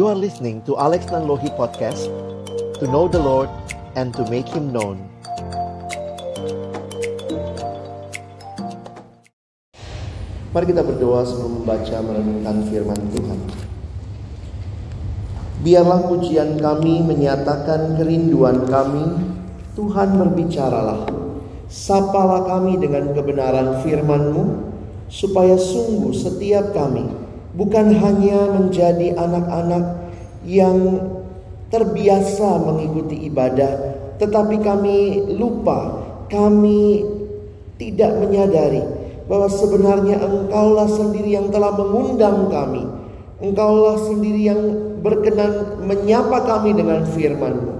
You are listening to Alex Nanlohi Podcast To know the Lord and to make Him known. Mari kita berdoa sebelum membaca merenungkan firman Tuhan. Biarlah pujian kami menyatakan kerinduan kami. Tuhan berbicaralah. Sapalah kami dengan kebenaran firman-Mu Supaya sungguh setiap kami Bukan hanya menjadi anak-anak yang terbiasa mengikuti ibadah Tetapi kami lupa Kami tidak menyadari bahwa sebenarnya engkaulah sendiri yang telah mengundang kami. Engkaulah sendiri yang berkenan menyapa kami dengan firman-Mu.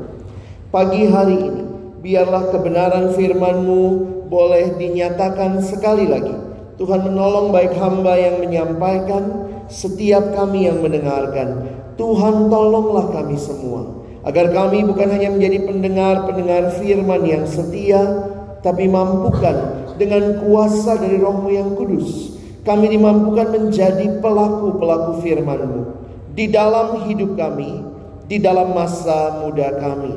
Pagi hari ini, biarlah kebenaran firman-Mu boleh dinyatakan sekali lagi. Tuhan menolong baik hamba yang menyampaikan, setiap kami yang mendengarkan. Tuhan tolonglah kami semua. Agar kami bukan hanya menjadi pendengar-pendengar firman yang setia, tapi mampukan dengan kuasa dari rohmu yang kudus. Kami dimampukan menjadi pelaku-pelaku firman-Mu di dalam hidup kami, di dalam masa muda kami.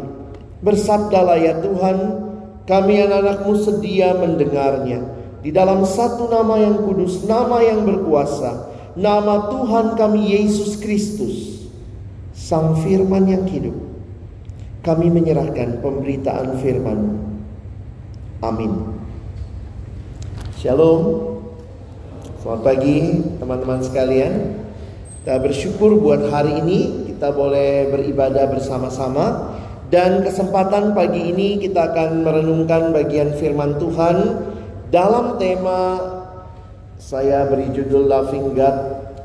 Bersabdalah ya Tuhan, kami anak-anakmu sedia mendengarnya. Di dalam satu nama yang kudus, nama yang berkuasa, nama Tuhan kami Yesus Kristus, Sang Firman yang hidup. Kami menyerahkan pemberitaan firman Amin. Shalom. Selamat pagi teman-teman sekalian. Kita bersyukur buat hari ini kita boleh beribadah bersama-sama dan kesempatan pagi ini kita akan merenungkan bagian firman Tuhan dalam tema saya beri judul Loving God,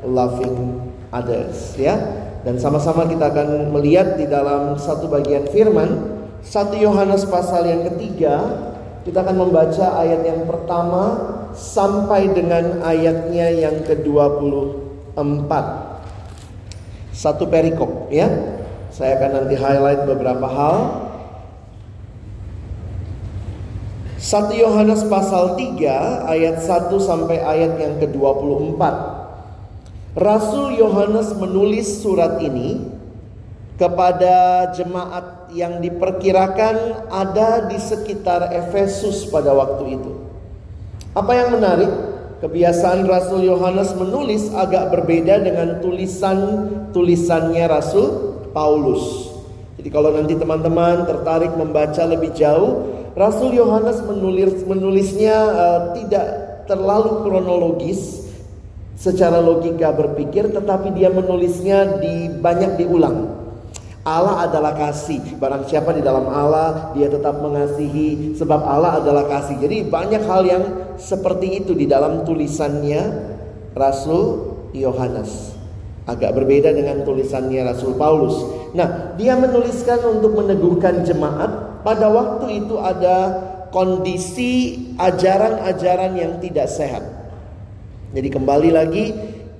Loving Others ya. Dan sama-sama kita akan melihat di dalam satu bagian firman 1 Yohanes pasal yang ketiga kita akan membaca ayat yang pertama sampai dengan ayatnya yang ke-24. Satu perikop ya. Saya akan nanti highlight beberapa hal. 1 Yohanes pasal 3 ayat 1 sampai ayat yang ke-24. Rasul Yohanes menulis surat ini kepada jemaat yang diperkirakan ada di sekitar Efesus pada waktu itu. Apa yang menarik? Kebiasaan Rasul Yohanes menulis agak berbeda dengan tulisan-tulisannya Rasul Paulus. Jadi kalau nanti teman-teman tertarik membaca lebih jauh, Rasul Yohanes menulis menulisnya uh, tidak terlalu kronologis secara logika berpikir, tetapi dia menulisnya di banyak diulang. Allah adalah kasih. Barang siapa di dalam Allah, dia tetap mengasihi sebab Allah adalah kasih. Jadi banyak hal yang seperti itu di dalam tulisannya Rasul Yohanes. Agak berbeda dengan tulisannya Rasul Paulus. Nah, dia menuliskan untuk meneguhkan jemaat. Pada waktu itu ada kondisi ajaran-ajaran yang tidak sehat. Jadi kembali lagi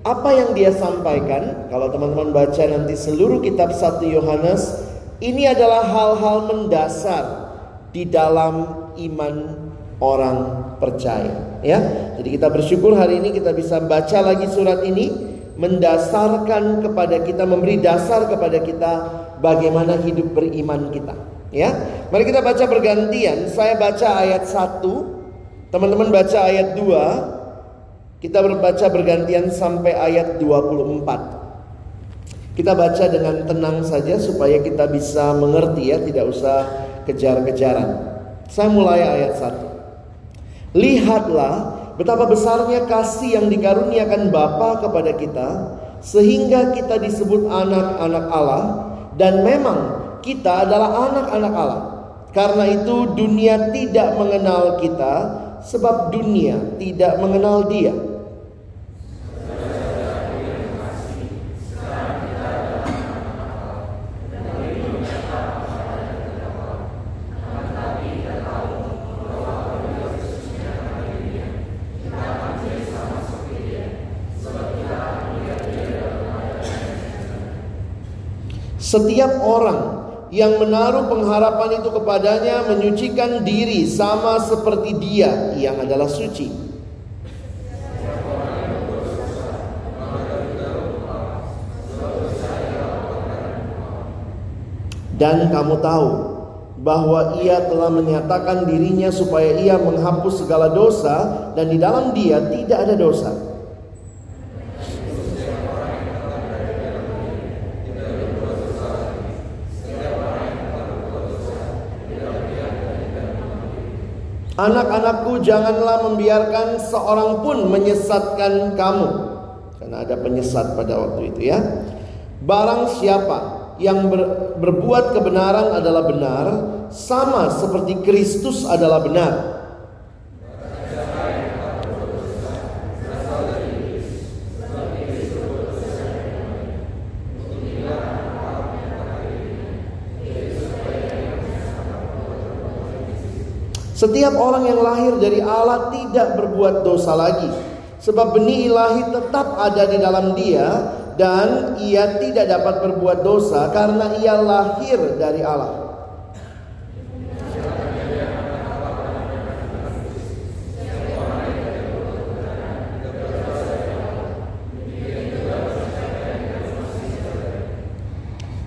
apa yang dia sampaikan, kalau teman-teman baca nanti seluruh kitab 1 Yohanes, ini adalah hal-hal mendasar di dalam iman orang percaya, ya. Jadi kita bersyukur hari ini kita bisa baca lagi surat ini mendasarkan kepada kita, memberi dasar kepada kita bagaimana hidup beriman kita, ya. Mari kita baca bergantian. Saya baca ayat 1, teman-teman baca ayat 2, kita berbaca bergantian sampai ayat 24. Kita baca dengan tenang saja supaya kita bisa mengerti ya, tidak usah kejar-kejaran. Saya mulai ayat 1. Lihatlah betapa besarnya kasih yang dikaruniakan Bapa kepada kita sehingga kita disebut anak-anak Allah dan memang kita adalah anak-anak Allah. Karena itu dunia tidak mengenal kita sebab dunia tidak mengenal Dia. Setiap orang yang menaruh pengharapan itu kepadanya menyucikan diri sama seperti dia yang adalah suci. Dan kamu tahu bahwa ia telah menyatakan dirinya supaya ia menghapus segala dosa dan di dalam dia tidak ada dosa. Anak-anakku janganlah membiarkan seorang pun menyesatkan kamu Karena ada penyesat pada waktu itu ya Barang siapa yang ber, berbuat kebenaran adalah benar, sama seperti Kristus adalah benar. Setiap orang yang lahir dari Allah tidak berbuat dosa lagi, sebab benih ilahi tetap ada di dalam dia dan ia tidak dapat berbuat dosa karena ia lahir dari Allah.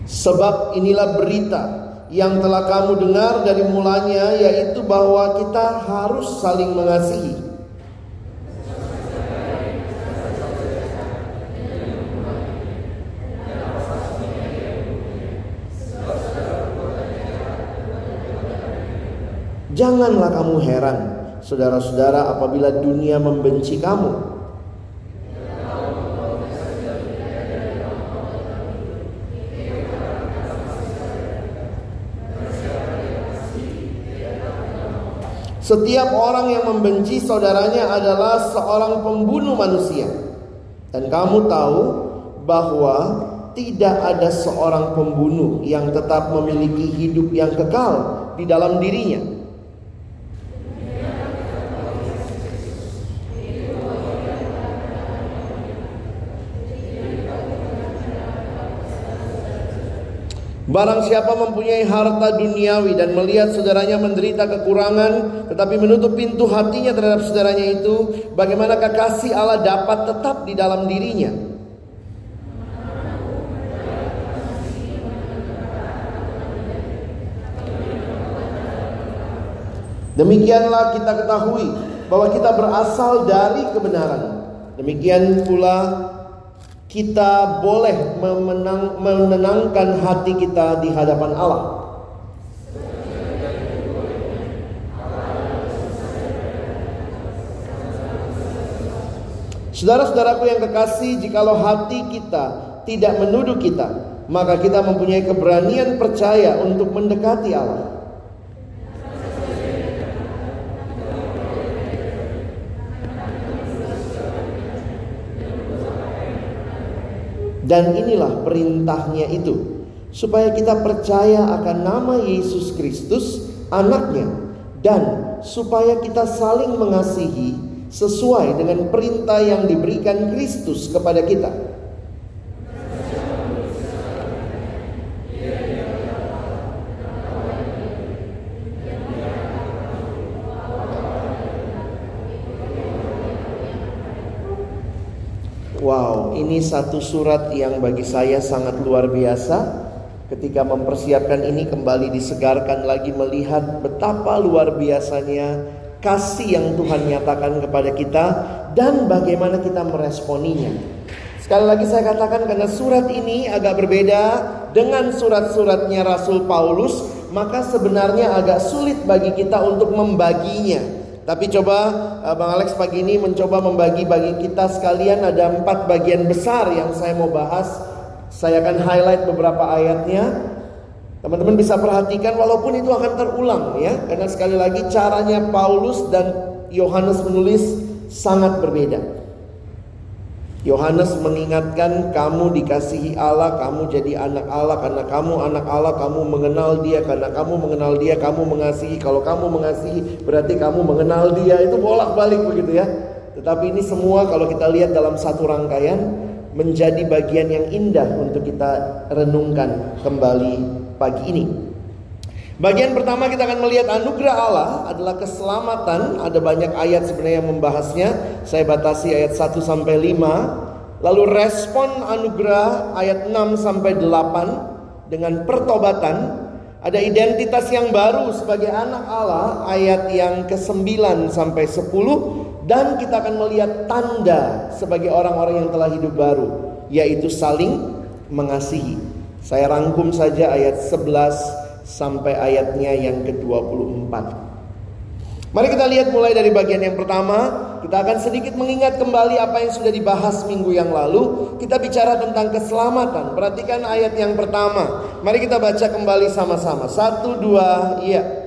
Sebab inilah berita yang telah kamu dengar dari mulanya yaitu bahwa kita harus saling mengasihi. Janganlah kamu heran, saudara-saudara, apabila dunia membenci kamu. Setiap orang yang membenci saudaranya adalah seorang pembunuh manusia. Dan kamu tahu bahwa tidak ada seorang pembunuh yang tetap memiliki hidup yang kekal di dalam dirinya. Barang siapa mempunyai harta duniawi dan melihat saudaranya menderita kekurangan tetapi menutup pintu hatinya terhadap saudaranya itu, bagaimanakah kasih Allah dapat tetap di dalam dirinya? Demikianlah kita ketahui bahwa kita berasal dari kebenaran. Demikian pula kita boleh memenang, menenangkan hati kita di hadapan Allah. Saudara-saudaraku yang kekasih, jikalau hati kita tidak menuduh kita, maka kita mempunyai keberanian percaya untuk mendekati Allah. Dan inilah perintahnya itu supaya kita percaya akan nama Yesus Kristus anaknya dan supaya kita saling mengasihi sesuai dengan perintah yang diberikan Kristus kepada kita. Ini satu surat yang bagi saya sangat luar biasa. Ketika mempersiapkan ini kembali disegarkan lagi melihat betapa luar biasanya kasih yang Tuhan nyatakan kepada kita dan bagaimana kita meresponinya. Sekali lagi saya katakan karena surat ini agak berbeda dengan surat-suratnya Rasul Paulus, maka sebenarnya agak sulit bagi kita untuk membaginya. Tapi coba uh, Bang Alex pagi ini mencoba membagi bagi kita sekalian ada empat bagian besar yang saya mau bahas. Saya akan highlight beberapa ayatnya. Teman-teman bisa perhatikan walaupun itu akan terulang ya. Karena sekali lagi caranya Paulus dan Yohanes menulis sangat berbeda. Yohanes mengingatkan kamu dikasihi Allah, kamu jadi anak Allah karena kamu anak Allah, kamu mengenal Dia karena kamu mengenal Dia, kamu mengasihi. Kalau kamu mengasihi berarti kamu mengenal Dia. Itu bolak-balik begitu ya. Tetapi ini semua kalau kita lihat dalam satu rangkaian menjadi bagian yang indah untuk kita renungkan kembali pagi ini. Bagian pertama kita akan melihat anugerah Allah adalah keselamatan. Ada banyak ayat sebenarnya yang membahasnya. Saya batasi ayat 1 sampai 5. Lalu respon anugerah ayat 6 sampai 8 dengan pertobatan Ada identitas yang baru sebagai anak Allah ayat yang ke-9 sampai 10 dan kita akan melihat tanda sebagai orang-orang yang telah hidup baru yaitu saling mengasihi. Saya rangkum saja ayat 11 sampai ayatnya yang ke-24. Mari kita lihat mulai dari bagian yang pertama. Kita akan sedikit mengingat kembali apa yang sudah dibahas minggu yang lalu. Kita bicara tentang keselamatan. Perhatikan ayat yang pertama. Mari kita baca kembali sama-sama. Satu, dua, iya.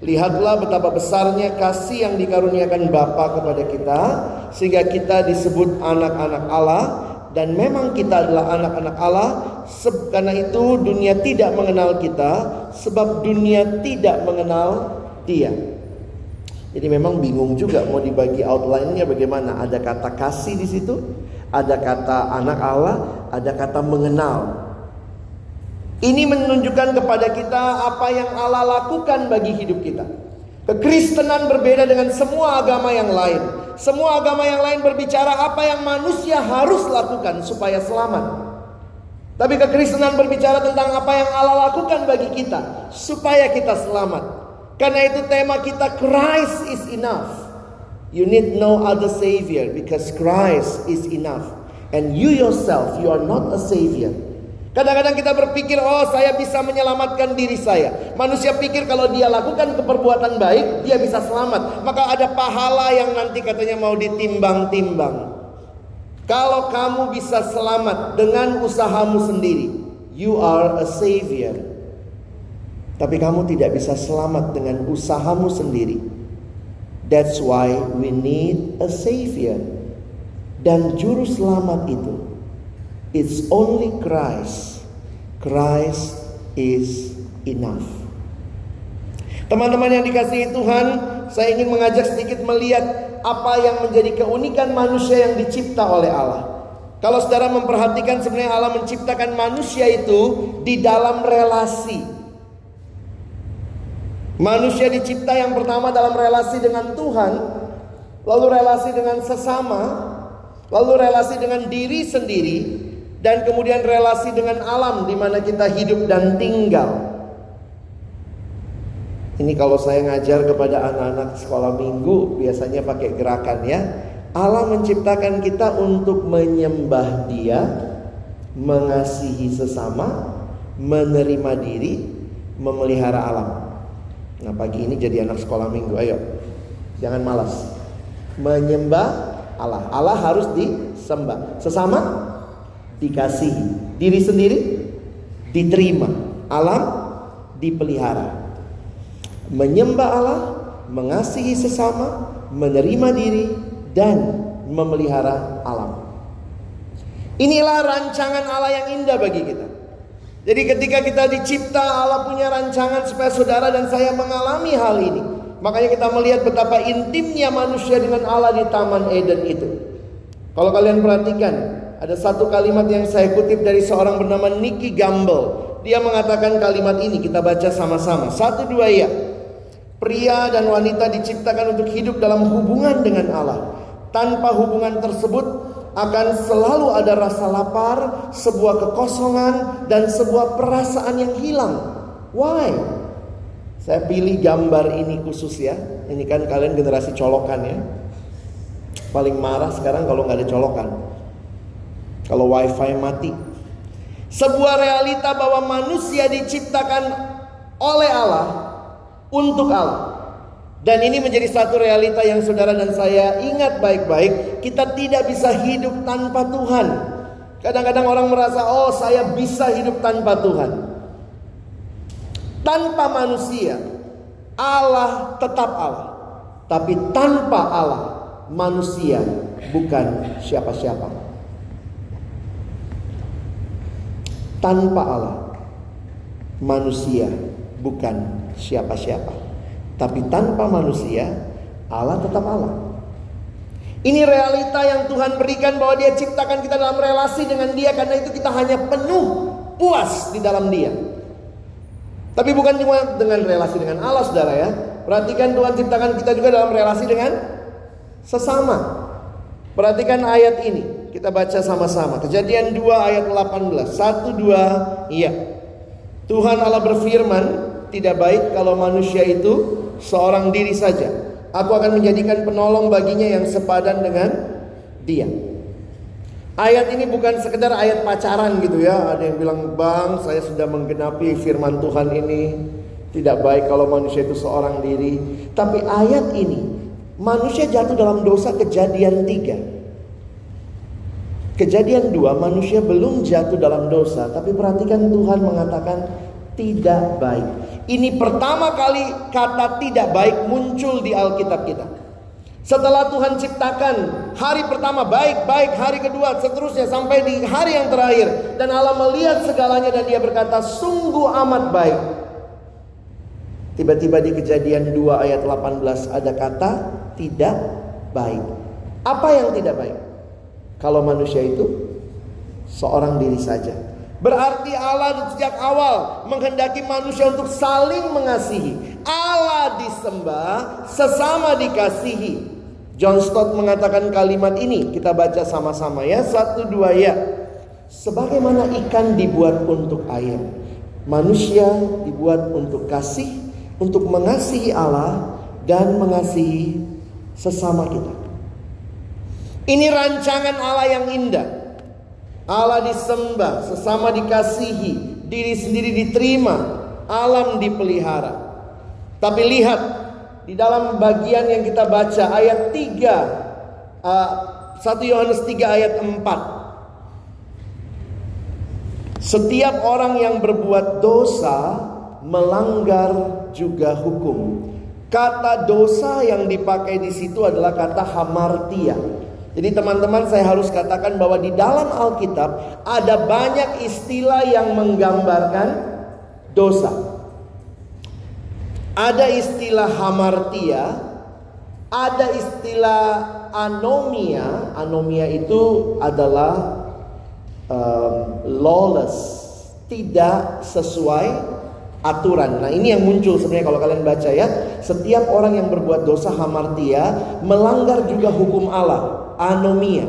Lihatlah betapa besarnya kasih yang dikaruniakan Bapa kepada kita sehingga kita disebut anak-anak Allah dan memang kita adalah anak-anak Allah karena itu dunia tidak mengenal kita sebab dunia tidak mengenal Dia. Jadi memang bingung juga mau dibagi outline-nya bagaimana. Ada kata kasih di situ, ada kata anak Allah, ada kata mengenal. Ini menunjukkan kepada kita apa yang Allah lakukan bagi hidup kita. Kekristenan berbeda dengan semua agama yang lain. Semua agama yang lain berbicara apa yang manusia harus lakukan supaya selamat. Tapi kekristenan berbicara tentang apa yang Allah lakukan bagi kita supaya kita selamat. Karena itu tema kita Christ is enough. You need no other savior because Christ is enough. And you yourself, you are not a savior. Kadang-kadang kita berpikir, oh saya bisa menyelamatkan diri saya. Manusia pikir kalau dia lakukan keperbuatan baik, dia bisa selamat. Maka ada pahala yang nanti katanya mau ditimbang-timbang. Kalau kamu bisa selamat dengan usahamu sendiri, you are a savior. Tapi kamu tidak bisa selamat dengan usahamu sendiri. That's why we need a savior. Dan juru selamat itu it's only Christ. Christ is enough. Teman-teman yang dikasihi Tuhan, saya ingin mengajak sedikit melihat apa yang menjadi keunikan manusia yang dicipta oleh Allah. Kalau saudara memperhatikan sebenarnya Allah menciptakan manusia itu di dalam relasi. Manusia dicipta yang pertama dalam relasi dengan Tuhan, lalu relasi dengan sesama, lalu relasi dengan diri sendiri, dan kemudian relasi dengan alam di mana kita hidup dan tinggal. Ini kalau saya ngajar kepada anak-anak sekolah minggu biasanya pakai gerakan ya. Allah menciptakan kita untuk menyembah Dia, mengasihi sesama, menerima diri, memelihara alam. Nah pagi ini jadi anak sekolah minggu Ayo Jangan malas Menyembah Allah Allah harus disembah Sesama Dikasihi Diri sendiri Diterima Alam Dipelihara Menyembah Allah Mengasihi sesama Menerima diri Dan memelihara alam Inilah rancangan Allah yang indah bagi kita jadi ketika kita dicipta Allah punya rancangan supaya saudara dan saya mengalami hal ini. Makanya kita melihat betapa intimnya manusia dengan Allah di Taman Eden itu. Kalau kalian perhatikan, ada satu kalimat yang saya kutip dari seorang bernama Nicky Gamble. Dia mengatakan kalimat ini, kita baca sama-sama. Satu dua ya. Pria dan wanita diciptakan untuk hidup dalam hubungan dengan Allah. Tanpa hubungan tersebut, akan selalu ada rasa lapar, sebuah kekosongan, dan sebuah perasaan yang hilang. Why? Saya pilih gambar ini khusus ya. Ini kan kalian generasi colokan ya. Paling marah sekarang kalau nggak ada colokan. Kalau wifi mati. Sebuah realita bahwa manusia diciptakan oleh Allah untuk Allah. Dan ini menjadi satu realita yang saudara dan saya ingat baik-baik. Kita tidak bisa hidup tanpa Tuhan. Kadang-kadang orang merasa, oh saya bisa hidup tanpa Tuhan. Tanpa manusia, Allah tetap Allah. Tapi tanpa Allah, manusia bukan siapa-siapa. Tanpa Allah, manusia bukan siapa-siapa. Tapi tanpa manusia, Allah tetap Allah. Ini realita yang Tuhan berikan bahwa dia ciptakan kita dalam relasi dengan dia karena itu kita hanya penuh puas di dalam dia. Tapi bukan cuma dengan relasi dengan Allah saudara ya. Perhatikan Tuhan ciptakan kita juga dalam relasi dengan sesama. Perhatikan ayat ini. Kita baca sama-sama. Kejadian 2 ayat 18. 1 2 iya. Tuhan Allah berfirman, tidak baik kalau manusia itu seorang diri saja. Aku akan menjadikan penolong baginya yang sepadan dengan dia. Ayat ini bukan sekedar ayat pacaran gitu ya. Ada yang bilang, "Bang, saya sudah menggenapi firman Tuhan ini. Tidak baik kalau manusia itu seorang diri." Tapi ayat ini manusia jatuh dalam dosa kejadian tiga. Kejadian dua manusia belum jatuh dalam dosa, tapi perhatikan Tuhan mengatakan tidak baik. Ini pertama kali kata tidak baik muncul di Alkitab kita. Setelah Tuhan ciptakan hari pertama baik-baik, hari kedua seterusnya sampai di hari yang terakhir. Dan Allah melihat segalanya dan dia berkata sungguh amat baik. Tiba-tiba di kejadian 2 ayat 18 ada kata tidak baik. Apa yang tidak baik? Kalau manusia itu seorang diri saja. Berarti Allah sejak awal menghendaki manusia untuk saling mengasihi. Allah disembah, sesama dikasihi. John Stott mengatakan kalimat ini kita baca sama-sama ya satu dua ya sebagaimana ikan dibuat untuk air manusia dibuat untuk kasih untuk mengasihi Allah dan mengasihi sesama kita ini rancangan Allah yang indah Allah disembah sesama dikasihi diri sendiri diterima alam dipelihara tapi lihat di dalam bagian yang kita baca ayat 3 uh, 1 Yohanes 3 ayat 4 Setiap orang yang berbuat dosa melanggar juga hukum. Kata dosa yang dipakai di situ adalah kata hamartia. Jadi teman-teman saya harus katakan bahwa di dalam Alkitab ada banyak istilah yang menggambarkan dosa. Ada istilah hamartia, ada istilah anomia. Anomia itu adalah um, lawless, tidak sesuai aturan. Nah, ini yang muncul sebenarnya kalau kalian baca ya. Setiap orang yang berbuat dosa hamartia melanggar juga hukum Allah, anomia.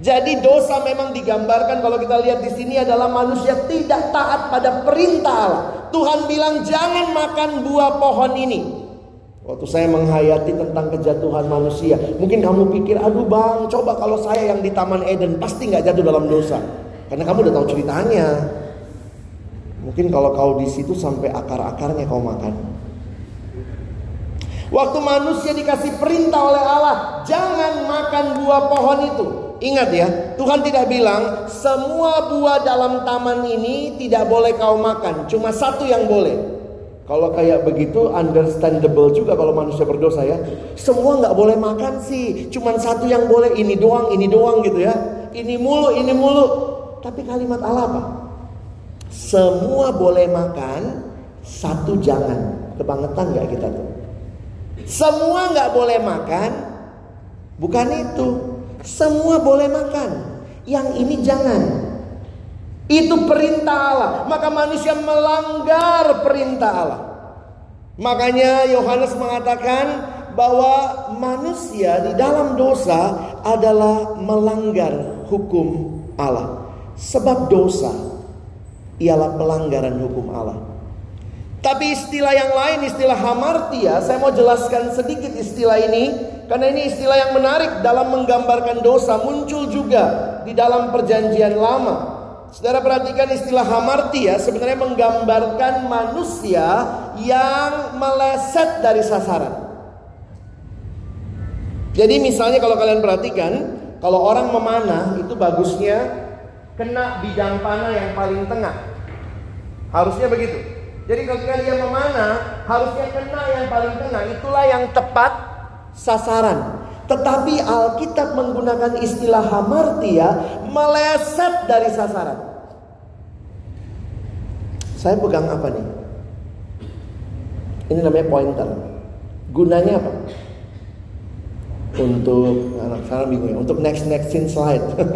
Jadi dosa memang digambarkan kalau kita lihat di sini adalah manusia tidak taat pada perintah Allah. Tuhan bilang jangan makan buah pohon ini. Waktu saya menghayati tentang kejatuhan manusia, mungkin kamu pikir, aduh bang, coba kalau saya yang di Taman Eden pasti nggak jatuh dalam dosa, karena kamu udah tahu ceritanya. Mungkin kalau kau di situ sampai akar-akarnya kau makan. Waktu manusia dikasih perintah oleh Allah, jangan makan buah pohon itu. Ingat ya, Tuhan tidak bilang semua buah dalam taman ini tidak boleh kau makan, cuma satu yang boleh. Kalau kayak begitu understandable juga kalau manusia berdosa ya. Semua nggak boleh makan sih, cuma satu yang boleh ini doang, ini doang gitu ya. Ini mulu, ini mulu. Tapi kalimat Allah apa? Semua boleh makan, satu jangan. Kebangetan nggak kita tuh? Semua nggak boleh makan, bukan itu. Semua boleh makan. Yang ini jangan. Itu perintah Allah. Maka manusia melanggar perintah Allah. Makanya Yohanes mengatakan bahwa manusia di dalam dosa adalah melanggar hukum Allah. Sebab dosa ialah pelanggaran hukum Allah. Tapi istilah yang lain, istilah hamartia, saya mau jelaskan sedikit istilah ini karena ini istilah yang menarik dalam menggambarkan dosa muncul juga di dalam perjanjian lama. Saudara perhatikan istilah hamartia sebenarnya menggambarkan manusia yang meleset dari sasaran. Jadi misalnya kalau kalian perhatikan, kalau orang memanah itu bagusnya kena bidang panah yang paling tengah. Harusnya begitu. Jadi kalau dia memanah, harusnya kena yang paling tengah. Itulah yang tepat sasaran. Tetapi Alkitab menggunakan istilah hamartia meleset dari sasaran. Saya pegang apa nih? Ini namanya pointer. Gunanya apa? Untuk anak sekarang bingung ya, untuk next next slide.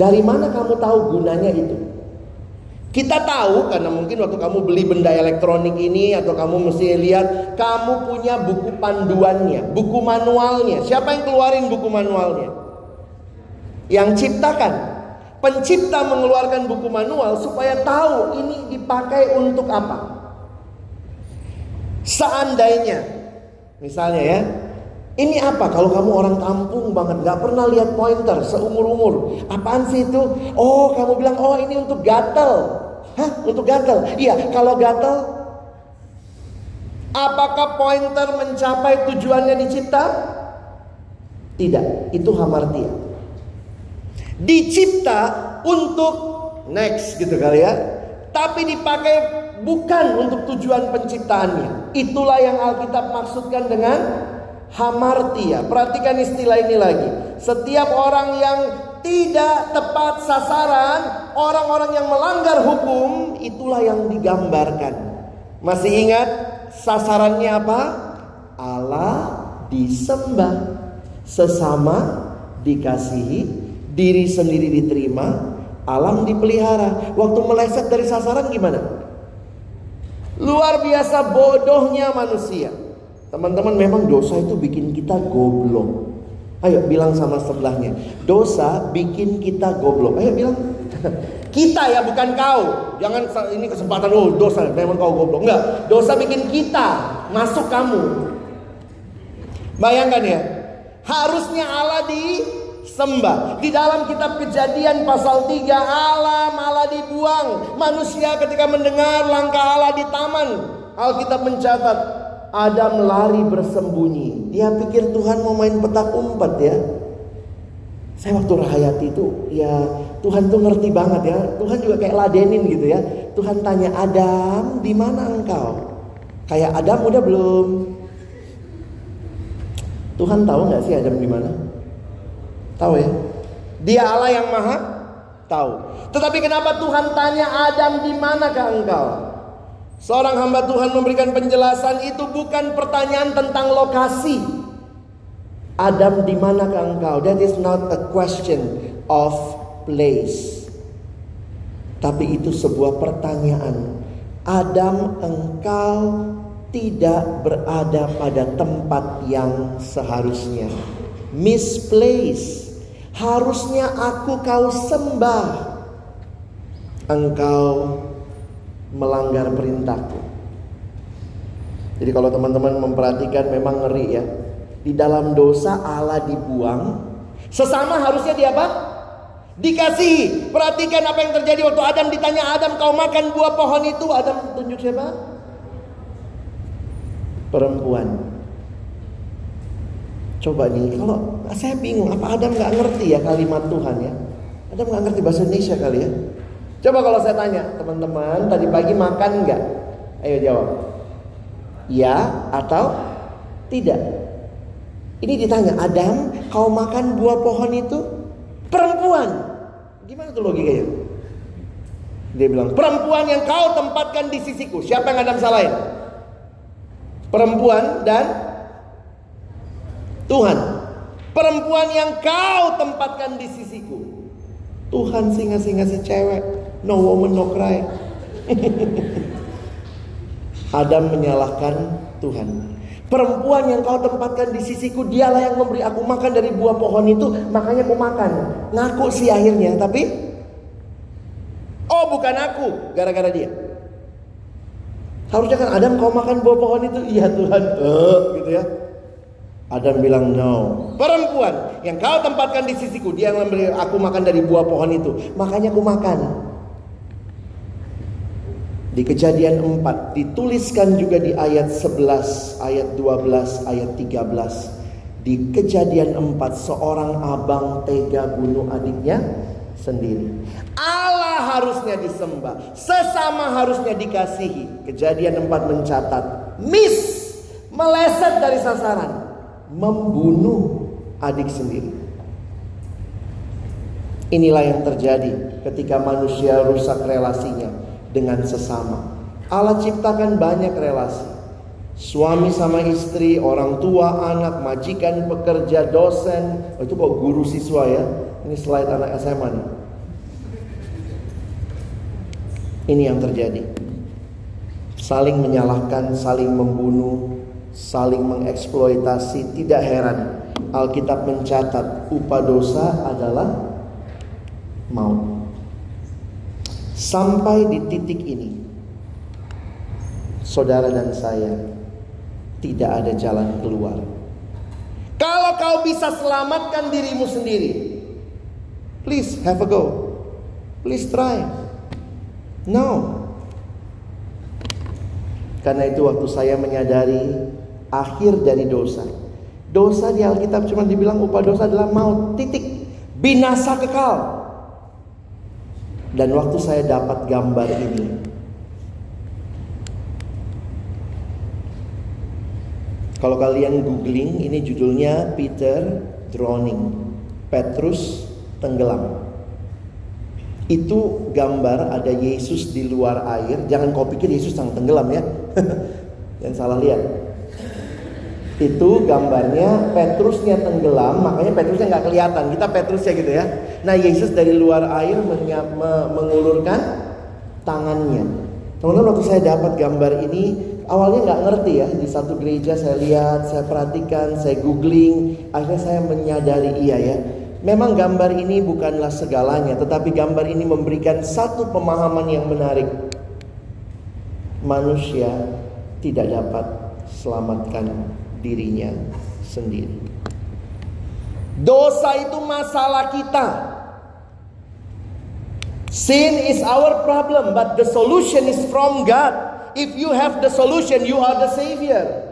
Dari mana kamu tahu gunanya itu? Kita tahu karena mungkin waktu kamu beli benda elektronik ini atau kamu mesti lihat kamu punya buku panduannya, buku manualnya. Siapa yang keluarin buku manualnya? Yang ciptakan. pencipta mengeluarkan buku manual supaya tahu ini dipakai untuk apa. Seandainya, misalnya ya, ini apa kalau kamu orang kampung banget? Gak pernah lihat pointer seumur-umur. Apaan sih itu? Oh kamu bilang oh ini untuk gatel. Hah? Untuk gatel? Iya kalau gatel Apakah pointer mencapai tujuannya dicipta? Tidak Itu hamartia. Dicipta untuk next gitu kali ya. Tapi dipakai bukan untuk tujuan penciptaannya. Itulah yang Alkitab maksudkan dengan hamartia. Perhatikan istilah ini lagi. Setiap orang yang tidak tepat sasaran, orang-orang yang melanggar hukum, itulah yang digambarkan. Masih ingat sasarannya apa? Allah disembah, sesama dikasihi, diri sendiri diterima, alam dipelihara. Waktu meleset dari sasaran gimana? Luar biasa bodohnya manusia. Teman-teman memang dosa itu bikin kita goblok. Ayo bilang sama sebelahnya. Dosa bikin kita goblok. Ayo bilang. kita ya bukan kau. Jangan ini kesempatan oh dosa memang kau goblok. Enggak, dosa bikin kita masuk kamu. Bayangkan ya. Harusnya Allah disembah. Di dalam kitab Kejadian pasal 3 Allah malah dibuang. Manusia ketika mendengar langkah Allah di taman, Alkitab mencatat Adam lari bersembunyi. Dia pikir Tuhan mau main petak umpet ya. Saya waktu rahayati itu ya Tuhan tuh ngerti banget ya. Tuhan juga kayak ladenin gitu ya. Tuhan tanya Adam di mana engkau? Kayak Adam udah belum? Tuhan tahu nggak sih Adam di mana? Tahu ya? Dia Allah yang maha tahu. Tetapi kenapa Tuhan tanya Adam di manakah engkau? Seorang hamba Tuhan memberikan penjelasan itu bukan pertanyaan tentang lokasi. Adam di manakah engkau? That is not a question of place. Tapi itu sebuah pertanyaan. Adam engkau tidak berada pada tempat yang seharusnya. Misplace. Harusnya aku kau sembah. Engkau melanggar perintahku. Jadi kalau teman-teman memperhatikan memang ngeri ya. Di dalam dosa Allah dibuang. Sesama harusnya dia apa? Dikasih. Perhatikan apa yang terjadi waktu Adam ditanya Adam kau makan buah pohon itu. Adam tunjuk siapa? Perempuan. Coba nih kalau saya bingung apa Adam nggak ngerti ya kalimat Tuhan ya. Adam nggak ngerti bahasa Indonesia kali ya. Coba kalau saya tanya, teman-teman tadi pagi makan nggak? Ayo jawab. Ya atau tidak? Ini ditanya, Adam, kau makan buah pohon itu? Perempuan. Gimana tuh logikanya? Dia bilang, perempuan yang kau tempatkan di sisiku. Siapa yang Adam salahin? Perempuan dan Tuhan. Perempuan yang kau tempatkan di sisiku. Tuhan singa-singa si cewek. No woman, no cry. Adam menyalahkan Tuhan. Perempuan yang kau tempatkan di sisiku, dialah yang memberi aku makan dari buah pohon itu, makanya aku makan. Ngaku sih akhirnya, tapi oh bukan aku, gara-gara dia. Harusnya kan Adam kau makan buah pohon itu, iya Tuhan, uh, gitu ya. Adam bilang no. Perempuan yang kau tempatkan di sisiku, dia yang memberi aku makan dari buah pohon itu, makanya aku makan. Di kejadian 4 dituliskan juga di ayat 11, ayat 12, ayat 13. Di kejadian 4 seorang abang tega bunuh adiknya sendiri. Allah harusnya disembah, sesama harusnya dikasihi. Kejadian 4 mencatat, miss, meleset dari sasaran, membunuh adik sendiri. Inilah yang terjadi ketika manusia rusak relasinya dengan sesama. Allah ciptakan banyak relasi. Suami sama istri, orang tua, anak, majikan, pekerja, dosen. Oh, itu kok guru siswa ya. Ini slide anak SMA nih. Ini yang terjadi. Saling menyalahkan, saling membunuh, saling mengeksploitasi. Tidak heran Alkitab mencatat upah dosa adalah maut. Sampai di titik ini, saudara dan saya tidak ada jalan keluar. Kalau kau bisa selamatkan dirimu sendiri, please have a go. Please try. No. Karena itu waktu saya menyadari akhir dari dosa. Dosa di Alkitab cuma dibilang upah dosa adalah maut. Titik. Binasa kekal. Dan waktu saya dapat gambar ini, kalau kalian googling, ini judulnya Peter Drowning, Petrus tenggelam. Itu gambar ada Yesus di luar air. Jangan kau pikir Yesus sang tenggelam ya. Yang salah lihat. Itu gambarnya Petrusnya tenggelam, makanya Petrusnya nggak kelihatan. Kita Petrusnya gitu ya. Nah Yesus dari luar air mengulurkan tangannya. Teman-teman waktu saya dapat gambar ini awalnya nggak ngerti ya di satu gereja saya lihat, saya perhatikan, saya googling, akhirnya saya menyadari iya ya. Memang gambar ini bukanlah segalanya, tetapi gambar ini memberikan satu pemahaman yang menarik. Manusia tidak dapat selamatkan dirinya sendiri. Dosa itu masalah kita. Sin is our problem, but the solution is from God. If you have the solution, you are the savior.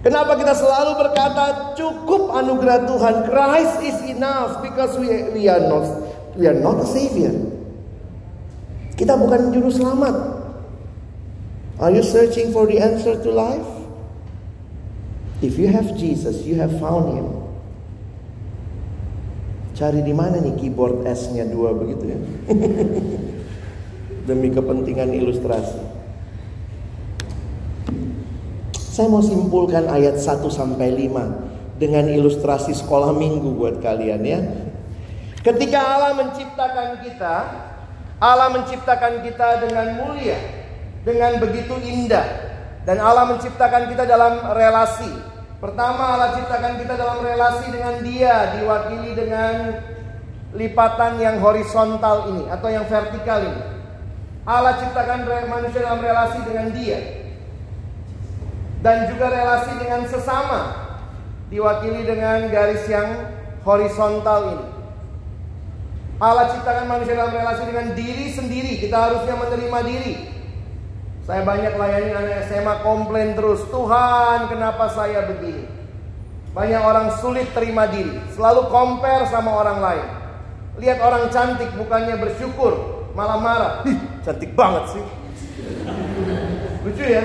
Kenapa kita selalu berkata cukup anugerah Tuhan, Christ is enough because we we are not we are not a savior. Kita bukan juru selamat. Are you searching for the answer to life? If you have Jesus, you have found him. Cari di mana nih keyboard S-nya dua begitu ya? Demi kepentingan ilustrasi. Saya mau simpulkan ayat 1 sampai 5 dengan ilustrasi sekolah minggu buat kalian ya. Ketika Allah menciptakan kita, Allah menciptakan kita dengan mulia, dengan begitu indah, dan Allah menciptakan kita dalam relasi. Pertama Allah ciptakan kita dalam relasi dengan dia Diwakili dengan lipatan yang horizontal ini Atau yang vertikal ini. Allah ciptakan manusia dalam relasi dengan dia. Dan juga relasi dengan sesama Diwakili dengan garis yang horizontal ini. Allah ciptakan manusia dalam relasi dengan diri sendiri. Kita harusnya menerima diri saya banyak layani anak SMA komplain terus, Tuhan kenapa saya begini? Banyak orang sulit terima diri, selalu compare sama orang lain. Lihat orang cantik bukannya bersyukur, malah marah. Ih, cantik banget sih. Lucu ya?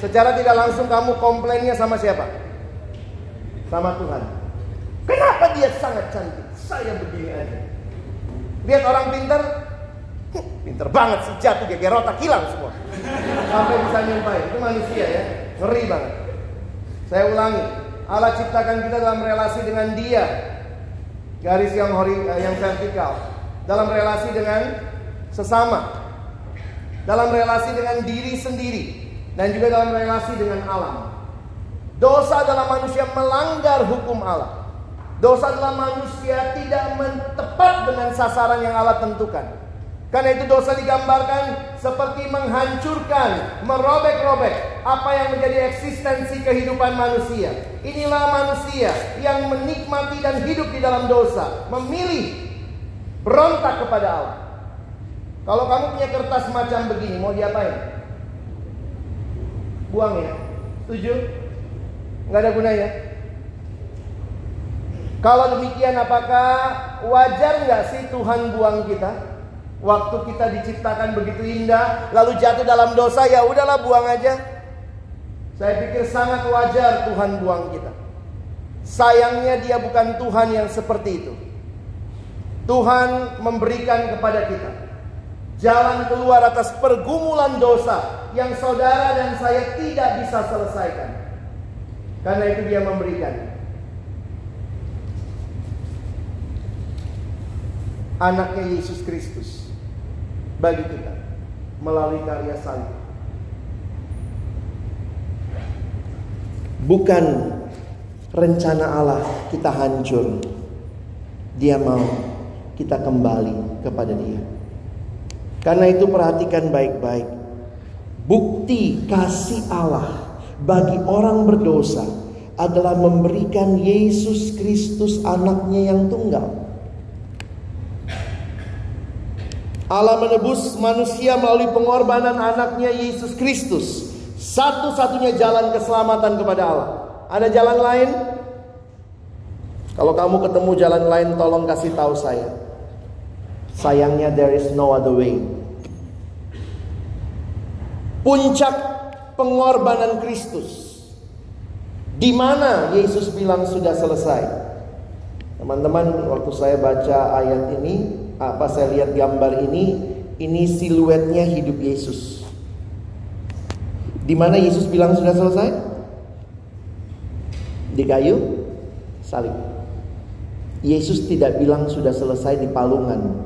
Secara tidak langsung kamu komplainnya sama siapa? Sama Tuhan. Kenapa dia sangat cantik? Saya begini aja. Lihat orang pintar, Pinter banget sih jatuh geger otak hilang semua. Sampai bisa nyampai. Itu manusia ya. Ngeri banget. Saya ulangi. Allah ciptakan kita dalam relasi dengan dia. Garis yang hori, eh, yang vertikal. Dalam relasi dengan sesama. Dalam relasi dengan diri sendiri. Dan juga dalam relasi dengan alam. Dosa adalah manusia melanggar hukum Allah. Dosa adalah manusia tidak tepat dengan sasaran yang Allah tentukan. Karena itu dosa digambarkan seperti menghancurkan, merobek-robek apa yang menjadi eksistensi kehidupan manusia. Inilah manusia yang menikmati dan hidup di dalam dosa, memilih berontak kepada Allah. Kalau kamu punya kertas macam begini, mau diapain? Buang ya. Setuju? Nggak ada gunanya. Kalau demikian apakah wajar nggak sih Tuhan buang kita? Waktu kita diciptakan begitu indah, lalu jatuh dalam dosa, ya udahlah buang aja. Saya pikir sangat wajar Tuhan buang kita. Sayangnya dia bukan Tuhan yang seperti itu. Tuhan memberikan kepada kita jalan keluar atas pergumulan dosa yang saudara dan saya tidak bisa selesaikan. Karena itu dia memberikan anaknya Yesus Kristus bagi kita melalui karya salib. Bukan rencana Allah kita hancur. Dia mau kita kembali kepada Dia. Karena itu perhatikan baik-baik. Bukti kasih Allah bagi orang berdosa adalah memberikan Yesus Kristus anaknya yang tunggal. Allah menebus manusia melalui pengorbanan anaknya Yesus Kristus. Satu-satunya jalan keselamatan kepada Allah. Ada jalan lain? Kalau kamu ketemu jalan lain tolong kasih tahu saya. Sayangnya there is no other way. Puncak pengorbanan Kristus. Di mana Yesus bilang sudah selesai? Teman-teman, waktu saya baca ayat ini, apa saya lihat gambar ini, ini siluetnya hidup Yesus. Di mana Yesus bilang sudah selesai? Di kayu salib. Yesus tidak bilang sudah selesai di palungan.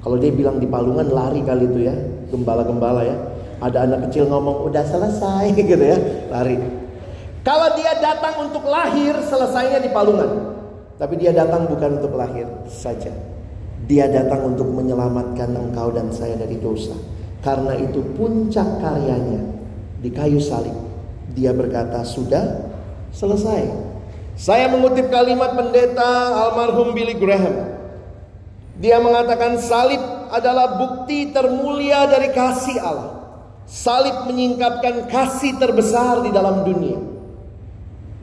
Kalau dia bilang di palungan lari kali itu ya, gembala-gembala ya. Ada anak kecil ngomong udah selesai gitu ya, lari. Kalau dia datang untuk lahir, selesainya di palungan. Tapi dia datang bukan untuk lahir saja. Dia datang untuk menyelamatkan engkau dan saya dari dosa. Karena itu puncak karyanya di kayu salib. Dia berkata, "Sudah selesai." Saya mengutip kalimat pendeta almarhum Billy Graham. Dia mengatakan salib adalah bukti termulia dari kasih Allah. Salib menyingkapkan kasih terbesar di dalam dunia.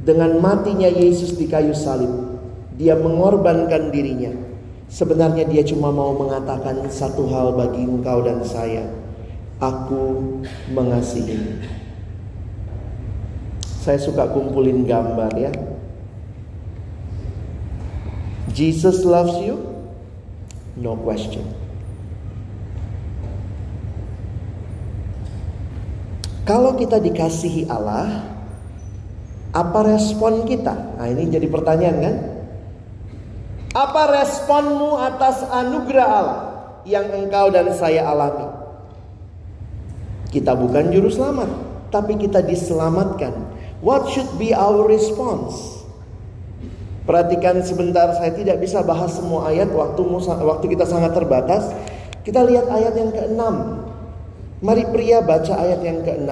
Dengan matinya Yesus di kayu salib, dia mengorbankan dirinya Sebenarnya dia cuma mau mengatakan satu hal bagi engkau dan saya. Aku mengasihi. Saya suka kumpulin gambar ya. Jesus loves you? No question. Kalau kita dikasihi Allah, apa respon kita? Nah, ini jadi pertanyaan kan? Apa responmu atas anugerah Allah yang engkau dan saya alami? Kita bukan juru selamat, tapi kita diselamatkan. What should be our response? Perhatikan sebentar, saya tidak bisa bahas semua ayat waktu waktu kita sangat terbatas. Kita lihat ayat yang ke-6. Mari pria baca ayat yang ke-6,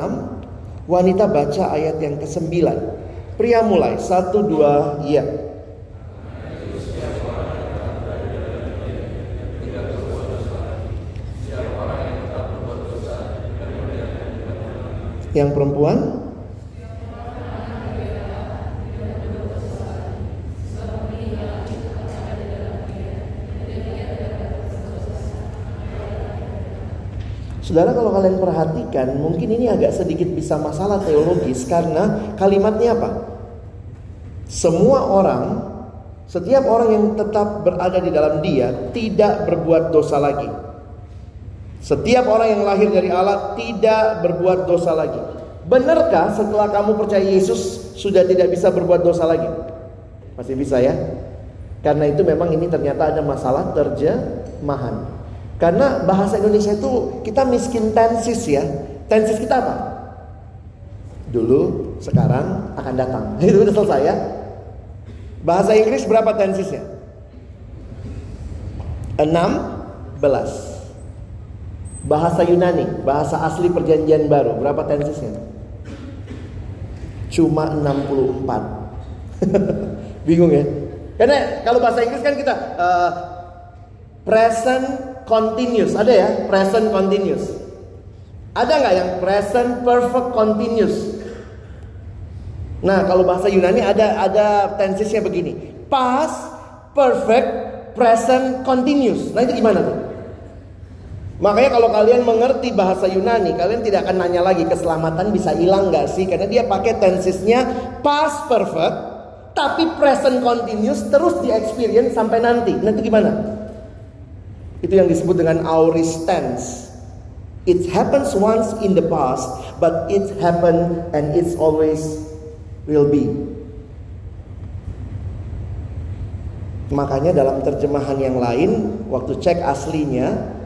wanita baca ayat yang ke-9. Pria mulai, satu dua, iya. Yang perempuan Saudara kalau kalian perhatikan mungkin ini agak sedikit bisa masalah teologis karena kalimatnya apa? Semua orang, setiap orang yang tetap berada di dalam dia tidak berbuat dosa lagi. Setiap orang yang lahir dari Allah tidak berbuat dosa lagi. Benarkah setelah kamu percaya Yesus sudah tidak bisa berbuat dosa lagi? Masih bisa ya? Karena itu memang ini ternyata ada masalah terjemahan. Karena bahasa Indonesia itu kita miskin tensis ya. Tensis kita apa? Dulu, sekarang, akan datang. Itu udah selesai ya. Bahasa Inggris berapa tensisnya? 16 Bahasa Yunani, bahasa asli perjanjian baru, berapa tensisnya? Cuma 64. Bingung ya? Karena kalau bahasa Inggris kan kita uh, present continuous, ada ya? Present continuous. Ada nggak yang present perfect continuous? Nah, kalau bahasa Yunani ada ada tensisnya begini. Past, perfect, present, continuous. Nah, itu gimana tuh? Makanya kalau kalian mengerti bahasa Yunani, kalian tidak akan nanya lagi keselamatan bisa hilang gak sih? Karena dia pakai tensesnya past perfect, tapi present continuous terus di experience sampai nanti. Nanti gimana? Itu yang disebut dengan aorist tense. It happens once in the past, but it happened and it's always will be. Makanya dalam terjemahan yang lain, waktu cek aslinya,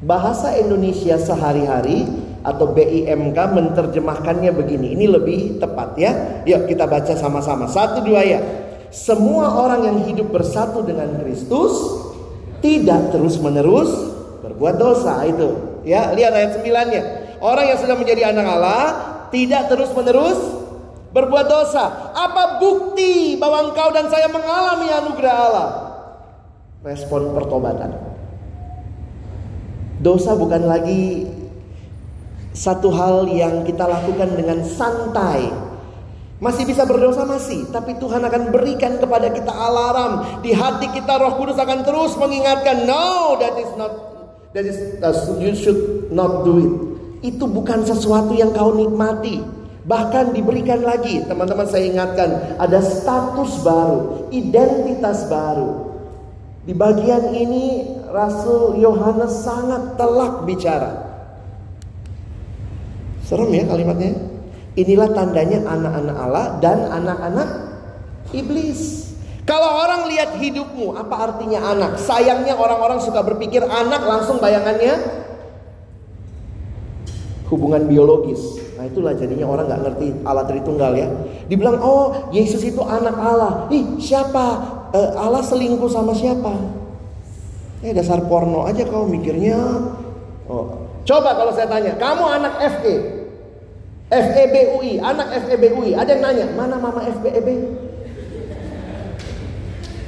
Bahasa Indonesia sehari-hari atau BIMK menerjemahkannya begini. Ini lebih tepat ya. Yuk kita baca sama-sama. Satu dua ya. Semua orang yang hidup bersatu dengan Kristus tidak terus-menerus berbuat dosa itu. Ya, lihat ayat 9-nya. Orang yang sudah menjadi anak Allah tidak terus-menerus berbuat dosa. Apa bukti bahwa engkau dan saya mengalami anugerah Allah? Respon pertobatan. Dosa bukan lagi satu hal yang kita lakukan dengan santai, masih bisa berdosa masih, tapi Tuhan akan berikan kepada kita alarm di hati kita. Roh Kudus akan terus mengingatkan, no, that is not, that is uh, you should not do it. Itu bukan sesuatu yang kau nikmati. Bahkan diberikan lagi, teman-teman saya ingatkan, ada status baru, identitas baru. Di bagian ini Rasul Yohanes sangat telak bicara. Serem ya kalimatnya. Inilah tandanya anak-anak Allah dan anak-anak iblis. Kalau orang lihat hidupmu, apa artinya anak? Sayangnya orang-orang suka berpikir anak langsung bayangannya hubungan biologis. Nah itulah jadinya orang nggak ngerti Allah Tritunggal ya. Dibilang oh Yesus itu anak Allah. Ih siapa? Uh, Allah selingkuh sama siapa? Eh dasar porno aja kau mikirnya. Oh. Coba kalau saya tanya, kamu anak FE, FEBUI, anak FEBUI. Ada yang nanya, mana mama FEB?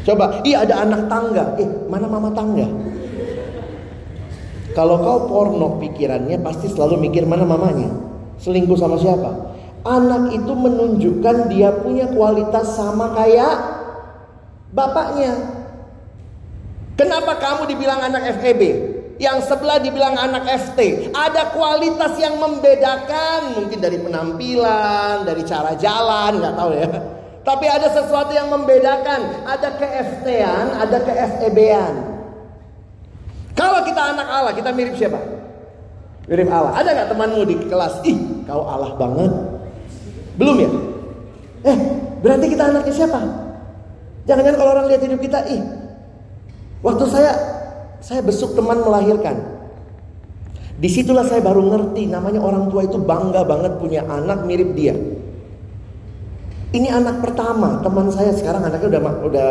Coba, iya ada anak tangga. Eh, mana mama tangga? Kalau kau porno pikirannya pasti selalu mikir mana mamanya. Selingkuh sama siapa? Anak itu menunjukkan dia punya kualitas sama kayak bapaknya. Kenapa kamu dibilang anak FEB? Yang sebelah dibilang anak FT. Ada kualitas yang membedakan. Mungkin dari penampilan, dari cara jalan, nggak tahu ya. Tapi ada sesuatu yang membedakan. Ada ke FT-an, ada ke FEB-an. Kalau kita anak Allah, kita mirip siapa? Mirip Allah. Ada nggak temanmu di kelas? Ih, kau Allah banget. Belum ya? Eh, berarti kita anaknya siapa? Jangan-jangan kalau orang lihat hidup kita, ih, waktu saya saya besuk teman melahirkan. Di situlah saya baru ngerti namanya orang tua itu bangga banget punya anak mirip dia. Ini anak pertama teman saya sekarang anaknya udah udah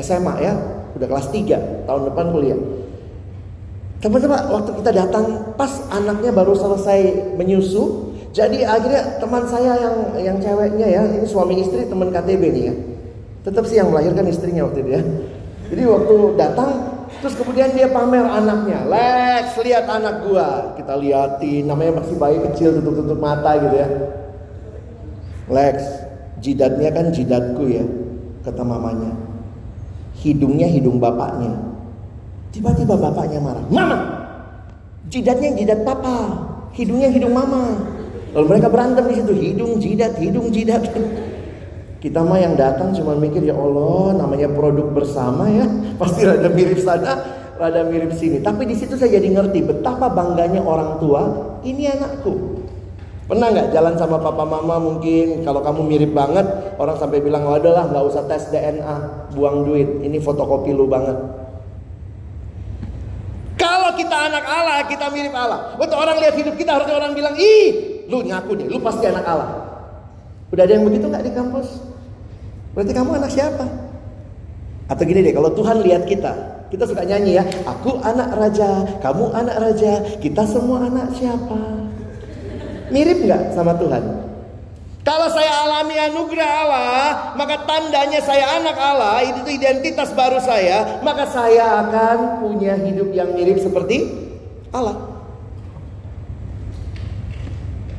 SMA ya, udah kelas 3 tahun depan kuliah. Teman-teman waktu kita datang pas anaknya baru selesai menyusu, jadi akhirnya teman saya yang yang ceweknya ya, ini suami istri teman KTB nih ya. Tetap sih yang melahirkan istrinya waktu itu ya. Jadi waktu datang Terus kemudian dia pamer anaknya. Lex, lihat anak gua. Kita liatin, namanya masih bayi kecil tutup-tutup mata gitu ya. Lex, jidatnya kan jidatku ya, kata mamanya. Hidungnya hidung bapaknya. Tiba-tiba bapaknya marah. Mama, jidatnya jidat papa, hidungnya hidung mama. Lalu mereka berantem di situ, hidung jidat, hidung jidat. Kita mah yang datang cuma mikir ya Allah, namanya produk bersama ya, pasti rada mirip sana, rada mirip sini. Tapi di situ saya jadi ngerti betapa bangganya orang tua, ini anakku. Pernah nggak jalan sama papa mama mungkin? Kalau kamu mirip banget orang sampai bilang oh adalah nggak usah tes DNA buang duit. Ini fotokopi lu banget. Kalau kita anak Allah kita mirip Allah. Waktu orang lihat hidup kita harusnya orang bilang ih lu ngaku deh lu pasti anak Allah. Udah ada yang begitu nggak di kampus Berarti kamu anak siapa? Atau gini deh, kalau Tuhan lihat kita, kita suka nyanyi ya, aku anak raja, kamu anak raja, kita semua anak siapa? Mirip nggak sama Tuhan? Kalau saya alami anugerah Allah, maka tandanya saya anak Allah, itu identitas baru saya, maka saya akan punya hidup yang mirip seperti Allah.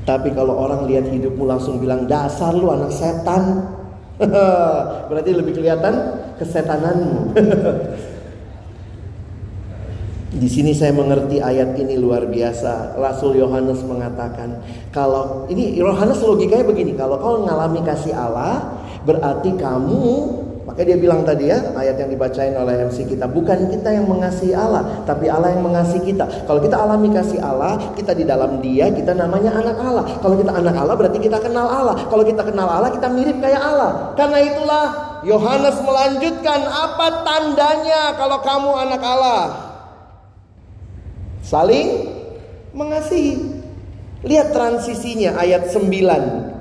Tapi kalau orang lihat hidupmu langsung bilang dasar lu anak setan, Berarti lebih kelihatan kesetananmu. Di sini saya mengerti ayat ini luar biasa. Rasul Yohanes mengatakan, kalau ini Yohanes logikanya begini, kalau kau mengalami kasih Allah, berarti kamu maka dia bilang tadi ya, ayat yang dibacain oleh MC kita, bukan kita yang mengasihi Allah, tapi Allah yang mengasihi kita. Kalau kita alami kasih Allah, kita di dalam Dia, kita namanya anak Allah. Kalau kita anak Allah berarti kita kenal Allah. Kalau kita kenal Allah, kita mirip kayak Allah. Karena itulah Yohanes melanjutkan apa tandanya kalau kamu anak Allah? Saling mengasihi. Lihat transisinya ayat 9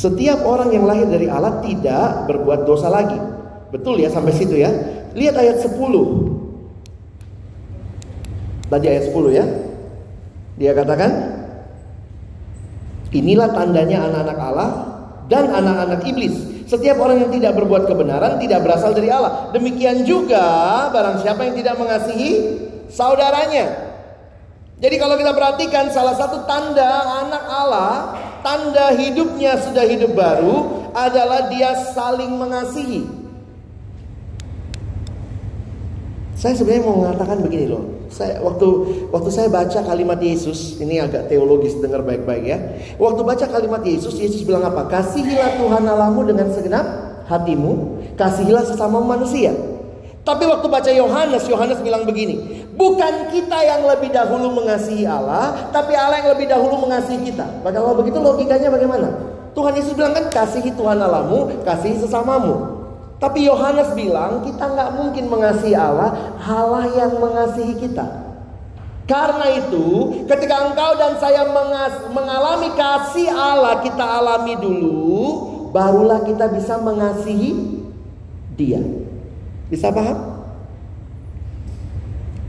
setiap orang yang lahir dari Allah tidak berbuat dosa lagi. Betul ya sampai situ ya. Lihat ayat 10. Tadi ayat 10 ya. Dia katakan, inilah tandanya anak-anak Allah dan anak-anak iblis. Setiap orang yang tidak berbuat kebenaran tidak berasal dari Allah. Demikian juga barang siapa yang tidak mengasihi saudaranya. Jadi kalau kita perhatikan salah satu tanda anak Allah, tanda hidupnya sudah hidup baru adalah dia saling mengasihi. Saya sebenarnya mau mengatakan begini loh. Saya waktu waktu saya baca kalimat Yesus, ini agak teologis dengar baik-baik ya. Waktu baca kalimat Yesus, Yesus bilang apa? Kasihilah Tuhan Allahmu dengan segenap hatimu, kasihilah sesama manusia. Tapi waktu baca Yohanes, Yohanes bilang begini, bukan kita yang lebih dahulu mengasihi Allah, tapi Allah yang lebih dahulu mengasihi kita. Kalau begitu logikanya bagaimana? Tuhan Yesus bilang kan kasihi Tuhan Allahmu, kasihi sesamamu. Tapi Yohanes bilang kita nggak mungkin mengasihi Allah, Allah yang mengasihi kita. Karena itu, ketika engkau dan saya mengalami kasih Allah, kita alami dulu, barulah kita bisa mengasihi Dia. Bisa paham?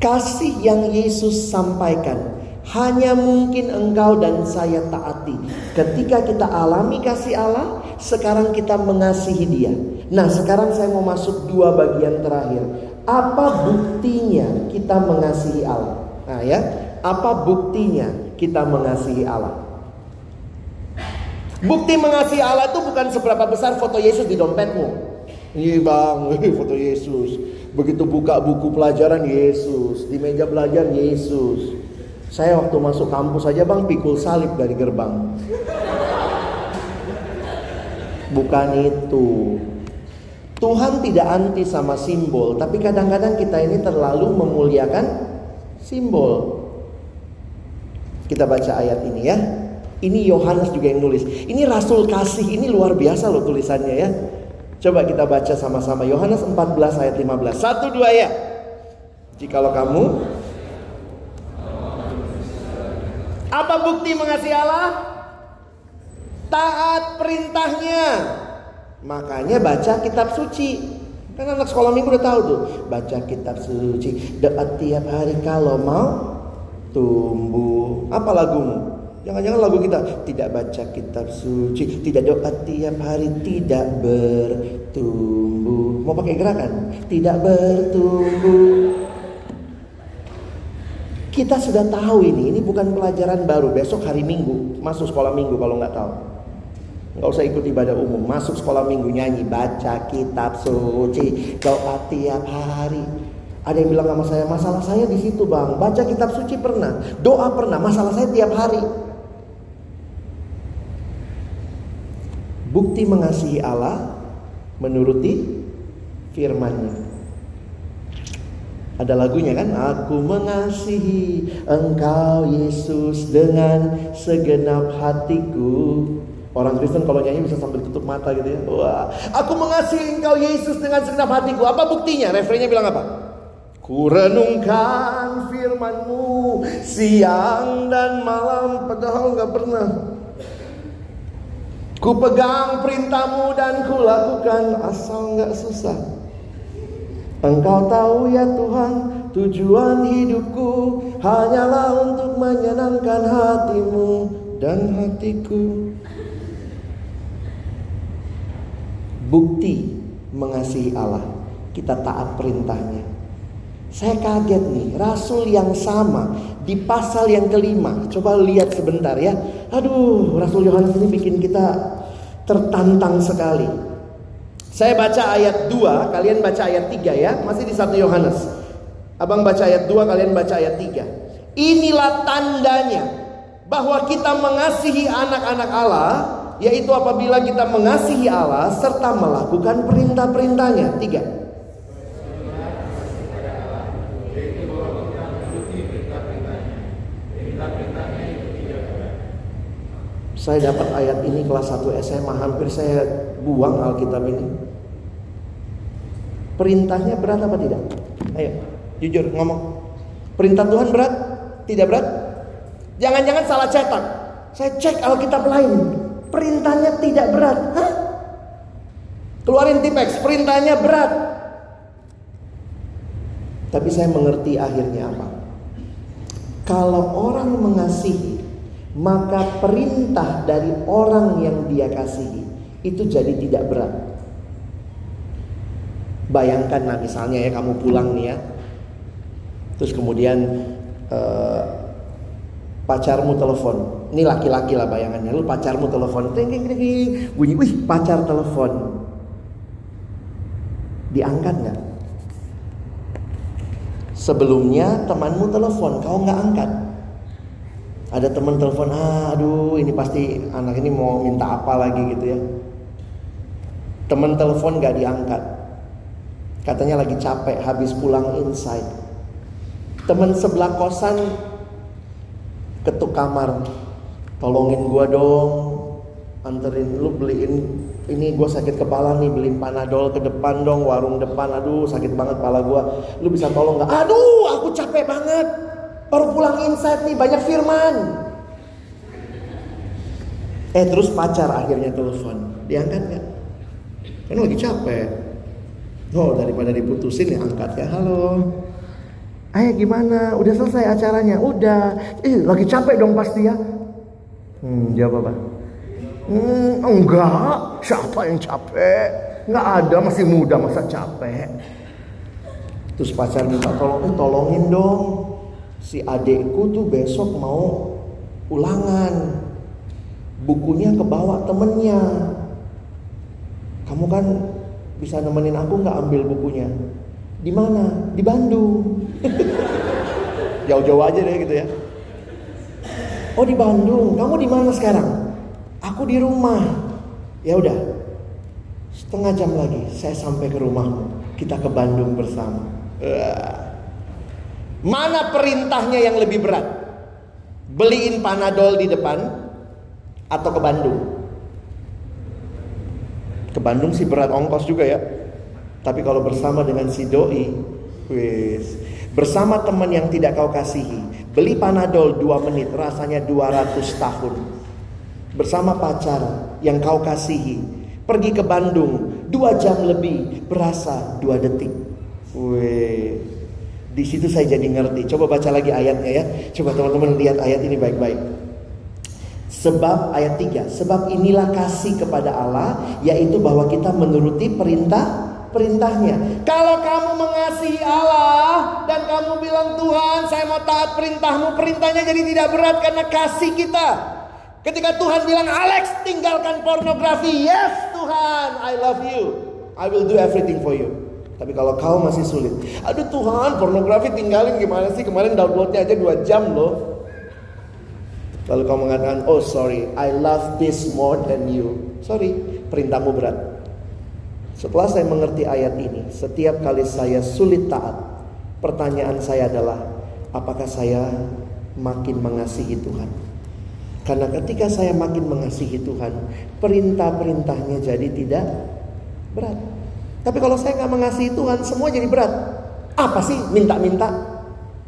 Kasih yang Yesus sampaikan hanya mungkin engkau dan saya taati. Ketika kita alami kasih Allah, sekarang kita mengasihi Dia. Nah, sekarang saya mau masuk dua bagian terakhir. Apa buktinya kita mengasihi Allah? Nah, ya. Apa buktinya kita mengasihi Allah? Bukti mengasihi Allah itu bukan seberapa besar foto Yesus di dompetmu. Iya bang, foto Yesus. Begitu buka buku pelajaran Yesus, di meja belajar Yesus. Saya waktu masuk kampus aja bang pikul salib dari gerbang. Bukan itu. Tuhan tidak anti sama simbol, tapi kadang-kadang kita ini terlalu memuliakan simbol. Kita baca ayat ini ya. Ini Yohanes juga yang nulis. Ini rasul kasih, ini luar biasa loh tulisannya ya. Coba kita baca sama-sama Yohanes 14 ayat 15. Satu dua ya. Jikalau kamu Apa bukti mengasihi Allah? Taat perintahnya. Makanya baca kitab suci. Kan anak sekolah minggu udah tahu tuh. Baca kitab suci. Doa tiap hari kalau mau tumbuh. Apa lagumu? Jangan-jangan lagu kita tidak baca kitab suci, tidak doa tiap hari, tidak bertumbuh. Mau pakai gerakan? Tidak bertumbuh. Kita sudah tahu ini, ini bukan pelajaran baru. Besok hari Minggu, masuk sekolah Minggu kalau nggak tahu. Nggak usah ikut ibadah umum, masuk sekolah minggu nyanyi, baca kitab suci, doa tiap hari. Ada yang bilang sama saya, masalah saya di situ bang, baca kitab suci pernah, doa pernah, masalah saya tiap hari. Bukti mengasihi Allah menuruti firman-Nya. Ada lagunya kan? Aku mengasihi engkau Yesus dengan segenap hatiku. Orang Kristen kalau nyanyi bisa sambil tutup mata gitu ya. Wah, aku mengasihi engkau Yesus dengan segenap hatiku. Apa buktinya? Refrennya bilang apa? Ku renungkan firmanmu siang dan malam padahal nggak pernah. Ku pegang perintahmu dan ku lakukan asal nggak susah. Engkau tahu ya Tuhan tujuan hidupku hanyalah untuk menyenangkan hatimu dan hatiku. bukti mengasihi Allah. Kita taat perintahnya. Saya kaget nih, rasul yang sama di pasal yang kelima. Coba lihat sebentar ya. Aduh, Rasul Yohanes ini bikin kita tertantang sekali. Saya baca ayat 2, kalian baca ayat 3 ya. Masih di satu Yohanes. Abang baca ayat 2, kalian baca ayat 3. Inilah tandanya bahwa kita mengasihi anak-anak Allah yaitu apabila kita mengasihi Allah serta melakukan perintah-perintahnya. Tiga. Saya dapat ayat ini kelas 1 SMA hampir saya buang Alkitab ini. Perintahnya berat apa tidak? Ayo, jujur ngomong. Perintah Tuhan berat? Tidak berat? Jangan-jangan salah cetak. Saya cek Alkitab lain. Perintahnya tidak berat. Hah? Keluarin tipex, perintahnya berat. Tapi saya mengerti akhirnya apa. Kalau orang mengasihi, maka perintah dari orang yang dia kasihi itu jadi tidak berat. Bayangkan nah misalnya ya kamu pulang nih ya. Terus kemudian eh, pacarmu telepon. Ini laki-laki lah bayangannya. Lu pacarmu telepon. Ting, ting, ting, bunyi, wih pacar telepon diangkat nggak? Sebelumnya temanmu telepon, kau nggak angkat. Ada teman telepon, ah, aduh ini pasti anak ini mau minta apa lagi gitu ya. Teman telepon nggak diangkat. Katanya lagi capek, habis pulang inside. Teman sebelah kosan ketuk kamar, tolongin gua dong, anterin lu beliin ini gue sakit kepala nih beliin panadol ke depan dong warung depan aduh sakit banget kepala gue lu bisa tolong nggak aduh aku capek banget baru pulang insight nih banyak firman eh terus pacar akhirnya telepon diangkat nggak kan lagi capek oh daripada diputusin ya angkat ya halo Ayah gimana? Udah selesai acaranya? Udah. Eh, lagi capek dong pasti ya. Hmm, jawab apa? Hmm, enggak, siapa yang capek? Enggak ada, masih muda masa capek. Terus pacar minta tolong, eh, tolongin dong. Si adekku tuh besok mau ulangan. Bukunya kebawa temennya. Kamu kan bisa nemenin aku nggak ambil bukunya? Di mana? Di Bandung. Jauh-jauh aja deh gitu ya. Oh di Bandung. Kamu di mana sekarang? Aku di rumah. Ya udah. Setengah jam lagi saya sampai ke rumahmu. Kita ke Bandung bersama. Mana perintahnya yang lebih berat? Beliin panadol di depan atau ke Bandung? Ke Bandung sih berat ongkos juga ya. Tapi kalau bersama dengan si doi, wis, bersama teman yang tidak kau kasihi, beli panadol 2 menit rasanya 200 tahun bersama pacar yang kau kasihi pergi ke Bandung dua jam lebih berasa dua detik. Wih, di situ saya jadi ngerti. Coba baca lagi ayatnya ya. Coba teman-teman lihat ayat ini baik-baik. Sebab ayat 3, sebab inilah kasih kepada Allah yaitu bahwa kita menuruti perintah perintahnya. Kalau kamu mengasihi Allah dan kamu bilang Tuhan saya mau taat perintahmu, perintahnya jadi tidak berat karena kasih kita. Ketika Tuhan bilang Alex tinggalkan pornografi Yes Tuhan I love you I will do everything for you Tapi kalau kau masih sulit Aduh Tuhan pornografi tinggalin gimana sih? Kemarin downloadnya aja 2 jam loh. Lalu kau mengatakan Oh sorry I love this more than you. Sorry perintahmu berat. Setelah saya mengerti ayat ini Setiap kali saya sulit taat Pertanyaan saya adalah Apakah saya makin mengasihi Tuhan? Karena ketika saya makin mengasihi Tuhan, perintah-perintahnya jadi tidak berat. Tapi kalau saya nggak mengasihi Tuhan, semua jadi berat. Apa sih minta-minta?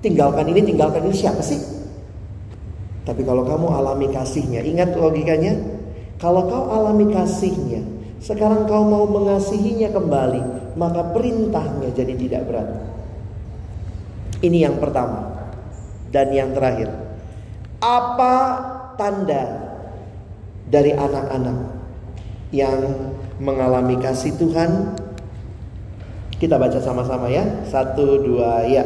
Tinggalkan ini, tinggalkan ini siapa sih? Tapi kalau kamu alami kasihnya, ingat logikanya. Kalau kau alami kasihnya, sekarang kau mau mengasihinya kembali, maka perintahnya jadi tidak berat. Ini yang pertama. Dan yang terakhir. Apa tanda dari anak-anak yang mengalami kasih Tuhan. Kita baca sama-sama ya. Satu, dua, ya.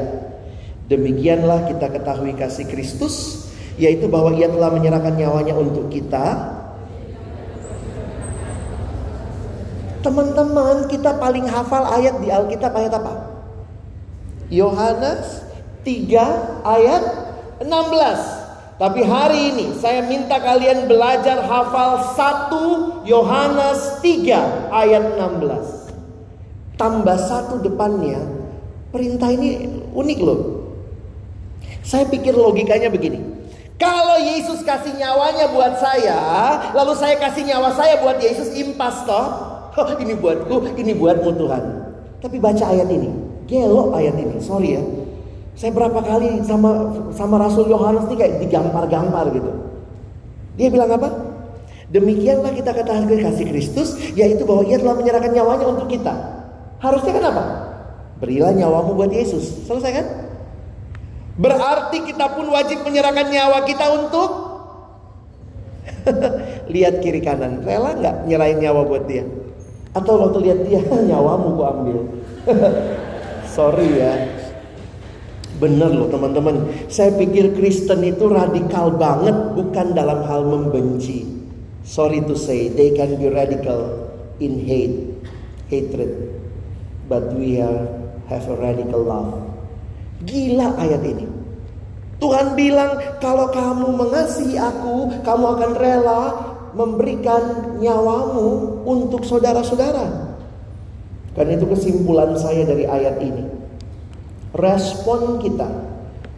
Demikianlah kita ketahui kasih Kristus, yaitu bahwa ia telah menyerahkan nyawanya untuk kita. Teman-teman, kita paling hafal ayat di Alkitab ayat apa? Yohanes 3 ayat 16. Tapi hari ini saya minta kalian belajar hafal 1 Yohanes 3 ayat 16. Tambah satu depannya, perintah ini unik loh. Saya pikir logikanya begini. Kalau Yesus kasih nyawanya buat saya, lalu saya kasih nyawa saya buat Yesus impas toh. Oh, ini buatku, ini buatmu Tuhan. Tapi baca ayat ini, gelo ayat ini, sorry ya. Saya berapa kali sama sama Rasul Yohanes nih kayak digampar-gampar gitu. Dia bilang apa? Demikianlah kita katakan kasih Kristus, yaitu bahwa ia telah menyerahkan nyawanya untuk kita. Harusnya kan apa? Berilah nyawamu buat Yesus. Selesai kan? Berarti kita pun wajib menyerahkan nyawa kita untuk lihat kiri kanan. Rela nggak nyerahin nyawa buat dia? Atau waktu lihat dia nyawamu gua ambil. Sorry ya. Bener loh teman-teman. Saya pikir Kristen itu radikal banget bukan dalam hal membenci. Sorry to say, they can be radical in hate, hatred. But we are, have a radical love. Gila ayat ini. Tuhan bilang, kalau kamu mengasihi aku, kamu akan rela memberikan nyawamu untuk saudara-saudara. Karena itu kesimpulan saya dari ayat ini. Respon kita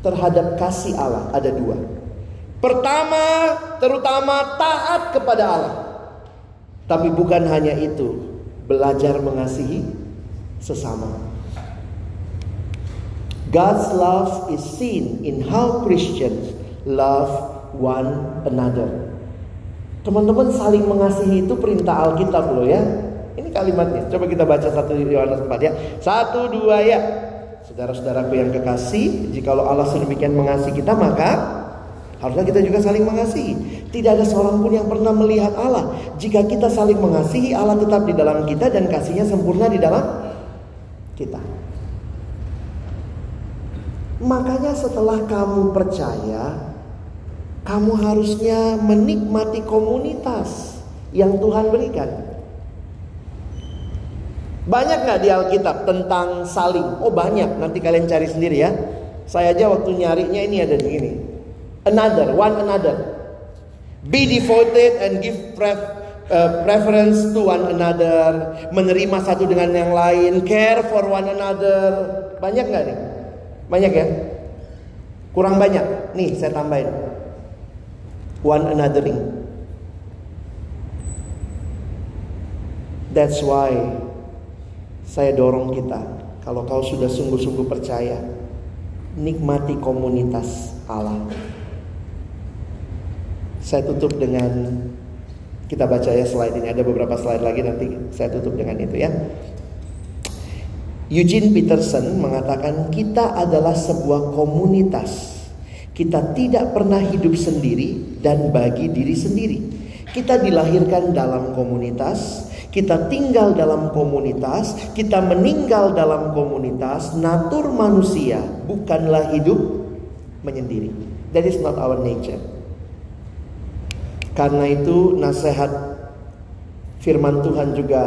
terhadap kasih Allah ada dua. Pertama, terutama taat kepada Allah. Tapi bukan hanya itu, belajar mengasihi sesama. God's love is seen in how Christians love one another. Teman-teman saling mengasihi itu perintah Alkitab loh ya. Ini kalimatnya. Coba kita baca satu Yohanes 4 ya. Satu dua ya. Saudara-saudaraku yang kekasih, jikalau Allah sedemikian mengasihi kita maka Harusnya kita juga saling mengasihi. Tidak ada seorang pun yang pernah melihat Allah. Jika kita saling mengasihi, Allah tetap di dalam kita dan kasihnya sempurna di dalam kita. Makanya setelah kamu percaya, kamu harusnya menikmati komunitas yang Tuhan berikan. Banyak nggak di Alkitab tentang saling? Oh banyak, nanti kalian cari sendiri ya. Saya aja waktu nyarinya ini ada di sini another, one another. Be devoted and give uh, preference to one another. Menerima satu dengan yang lain. Care for one another. Banyak nggak nih? Banyak ya? Kurang banyak. Nih saya tambahin. One anothering. That's why saya dorong kita. Kalau kau sudah sungguh-sungguh percaya, nikmati komunitas Allah. Saya tutup dengan kita baca ya slide ini ada beberapa slide lagi nanti saya tutup dengan itu ya. Eugene Peterson mengatakan kita adalah sebuah komunitas. Kita tidak pernah hidup sendiri dan bagi diri sendiri. Kita dilahirkan dalam komunitas, kita tinggal dalam komunitas, kita meninggal dalam komunitas. Natur manusia bukanlah hidup menyendiri. That is not our nature. Karena itu nasihat firman Tuhan juga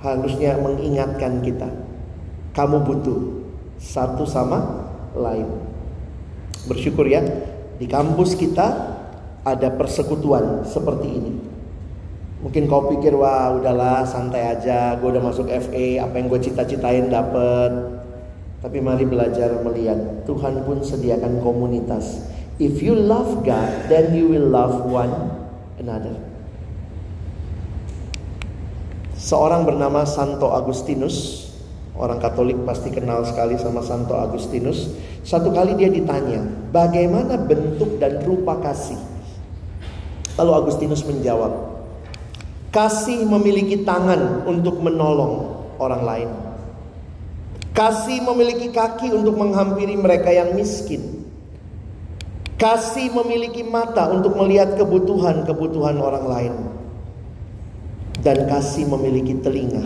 harusnya mengingatkan kita. Kamu butuh satu sama lain. Bersyukur ya, di kampus kita ada persekutuan seperti ini. Mungkin kau pikir wah udahlah santai aja, gue udah masuk FA, apa yang gue cita-citain dapet. Tapi mari belajar melihat Tuhan pun sediakan komunitas If you love God, then you will love one another. Seorang bernama Santo Agustinus, orang Katolik pasti kenal sekali sama Santo Agustinus. Satu kali dia ditanya, bagaimana bentuk dan rupa kasih? Lalu Agustinus menjawab, kasih memiliki tangan untuk menolong orang lain. Kasih memiliki kaki untuk menghampiri mereka yang miskin. Kasih memiliki mata untuk melihat kebutuhan-kebutuhan orang lain. Dan kasih memiliki telinga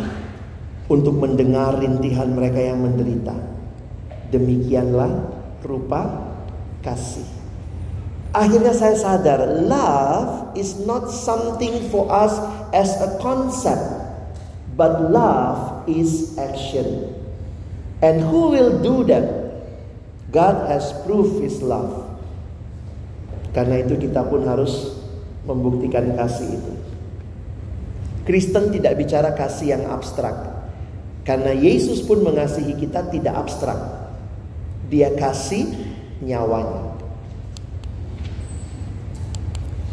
untuk mendengar rintihan mereka yang menderita. Demikianlah rupa kasih. Akhirnya saya sadar, love is not something for us as a concept, but love is action. And who will do that? God has proved his love. Karena itu kita pun harus membuktikan kasih itu. Kristen tidak bicara kasih yang abstrak. Karena Yesus pun mengasihi kita tidak abstrak. Dia kasih nyawanya.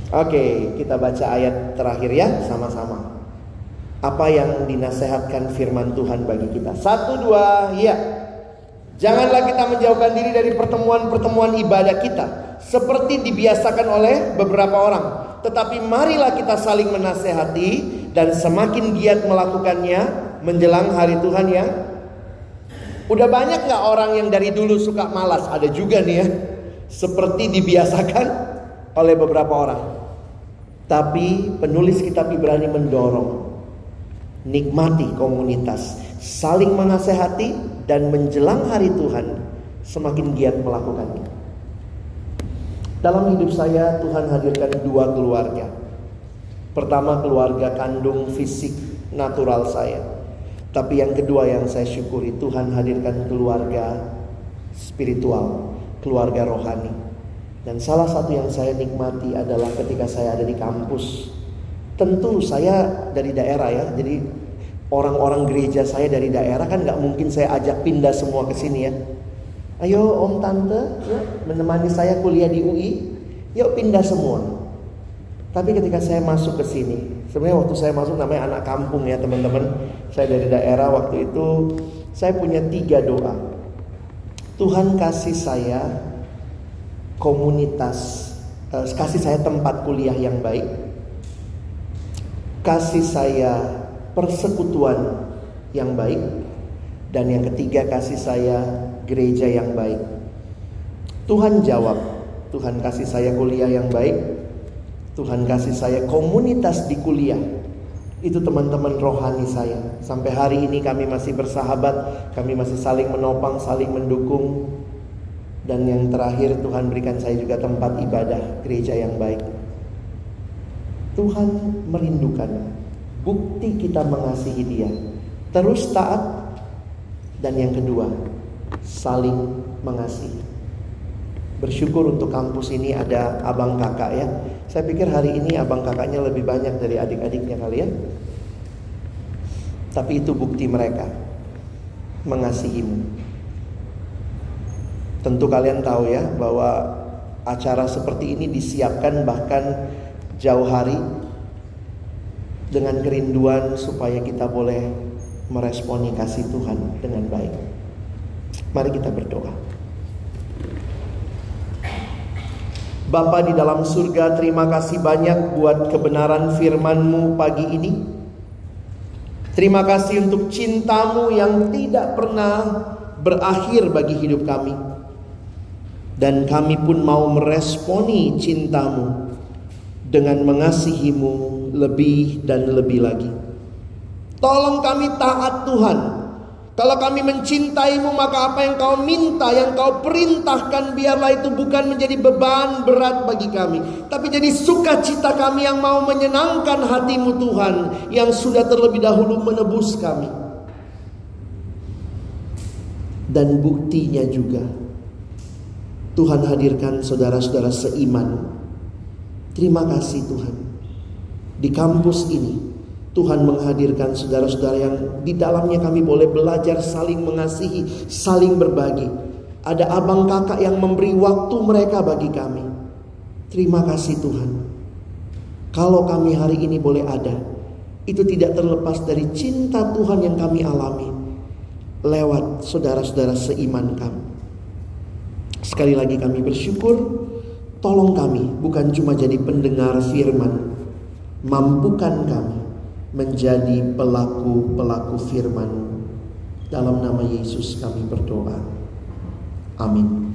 Oke, kita baca ayat terakhir ya sama-sama. Apa yang dinasehatkan firman Tuhan bagi kita? Satu, dua, ya. Janganlah kita menjauhkan diri dari pertemuan-pertemuan ibadah kita seperti dibiasakan oleh beberapa orang, tetapi marilah kita saling menasehati dan semakin giat melakukannya menjelang hari Tuhan yang Udah banyak nggak orang yang dari dulu suka malas? Ada juga nih ya. Seperti dibiasakan oleh beberapa orang. Tapi penulis kitab Ibrani mendorong nikmati komunitas, saling menasehati dan menjelang hari Tuhan semakin giat melakukannya. Dalam hidup saya Tuhan hadirkan dua keluarga. Pertama keluarga kandung fisik natural saya. Tapi yang kedua yang saya syukuri Tuhan hadirkan keluarga spiritual, keluarga rohani. Dan salah satu yang saya nikmati adalah ketika saya ada di kampus. Tentu saya dari daerah ya, jadi orang-orang gereja saya dari daerah kan nggak mungkin saya ajak pindah semua ke sini ya. Ayo om tante, ya, menemani saya kuliah di UI, yuk pindah semua. Tapi ketika saya masuk ke sini, sebenarnya waktu saya masuk namanya anak kampung ya teman-teman. Saya dari daerah waktu itu saya punya tiga doa. Tuhan kasih saya komunitas, eh, kasih saya tempat kuliah yang baik, kasih saya persekutuan yang baik, dan yang ketiga kasih saya gereja yang baik. Tuhan jawab, Tuhan kasih saya kuliah yang baik, Tuhan kasih saya komunitas di kuliah. Itu teman-teman rohani saya. Sampai hari ini kami masih bersahabat, kami masih saling menopang, saling mendukung. Dan yang terakhir Tuhan berikan saya juga tempat ibadah gereja yang baik. Tuhan merindukan bukti kita mengasihi Dia. Terus taat dan yang kedua saling mengasihi. Bersyukur untuk kampus ini ada abang kakak ya. Saya pikir hari ini abang kakaknya lebih banyak dari adik-adiknya kalian. Tapi itu bukti mereka mengasihimu. Tentu kalian tahu ya bahwa acara seperti ini disiapkan bahkan jauh hari dengan kerinduan supaya kita boleh meresponi kasih Tuhan dengan baik. Mari kita berdoa. Bapa di dalam surga terima kasih banyak buat kebenaran firman-Mu pagi ini. Terima kasih untuk cintamu yang tidak pernah berakhir bagi hidup kami. Dan kami pun mau meresponi cintamu dengan mengasihimu lebih dan lebih lagi. Tolong kami taat Tuhan kalau kami mencintaimu maka apa yang kau minta, yang kau perintahkan biarlah itu bukan menjadi beban berat bagi kami. Tapi jadi sukacita kami yang mau menyenangkan hatimu Tuhan. Yang sudah terlebih dahulu menebus kami. Dan buktinya juga. Tuhan hadirkan saudara-saudara seiman. Terima kasih Tuhan. Di kampus ini Tuhan menghadirkan saudara-saudara yang di dalamnya kami boleh belajar saling mengasihi, saling berbagi. Ada abang kakak yang memberi waktu mereka bagi kami. Terima kasih Tuhan. Kalau kami hari ini boleh ada, itu tidak terlepas dari cinta Tuhan yang kami alami lewat saudara-saudara seiman kami. Sekali lagi kami bersyukur, tolong kami bukan cuma jadi pendengar firman, mampukan kami menjadi pelaku-pelaku firman Dalam nama Yesus kami berdoa. Amin.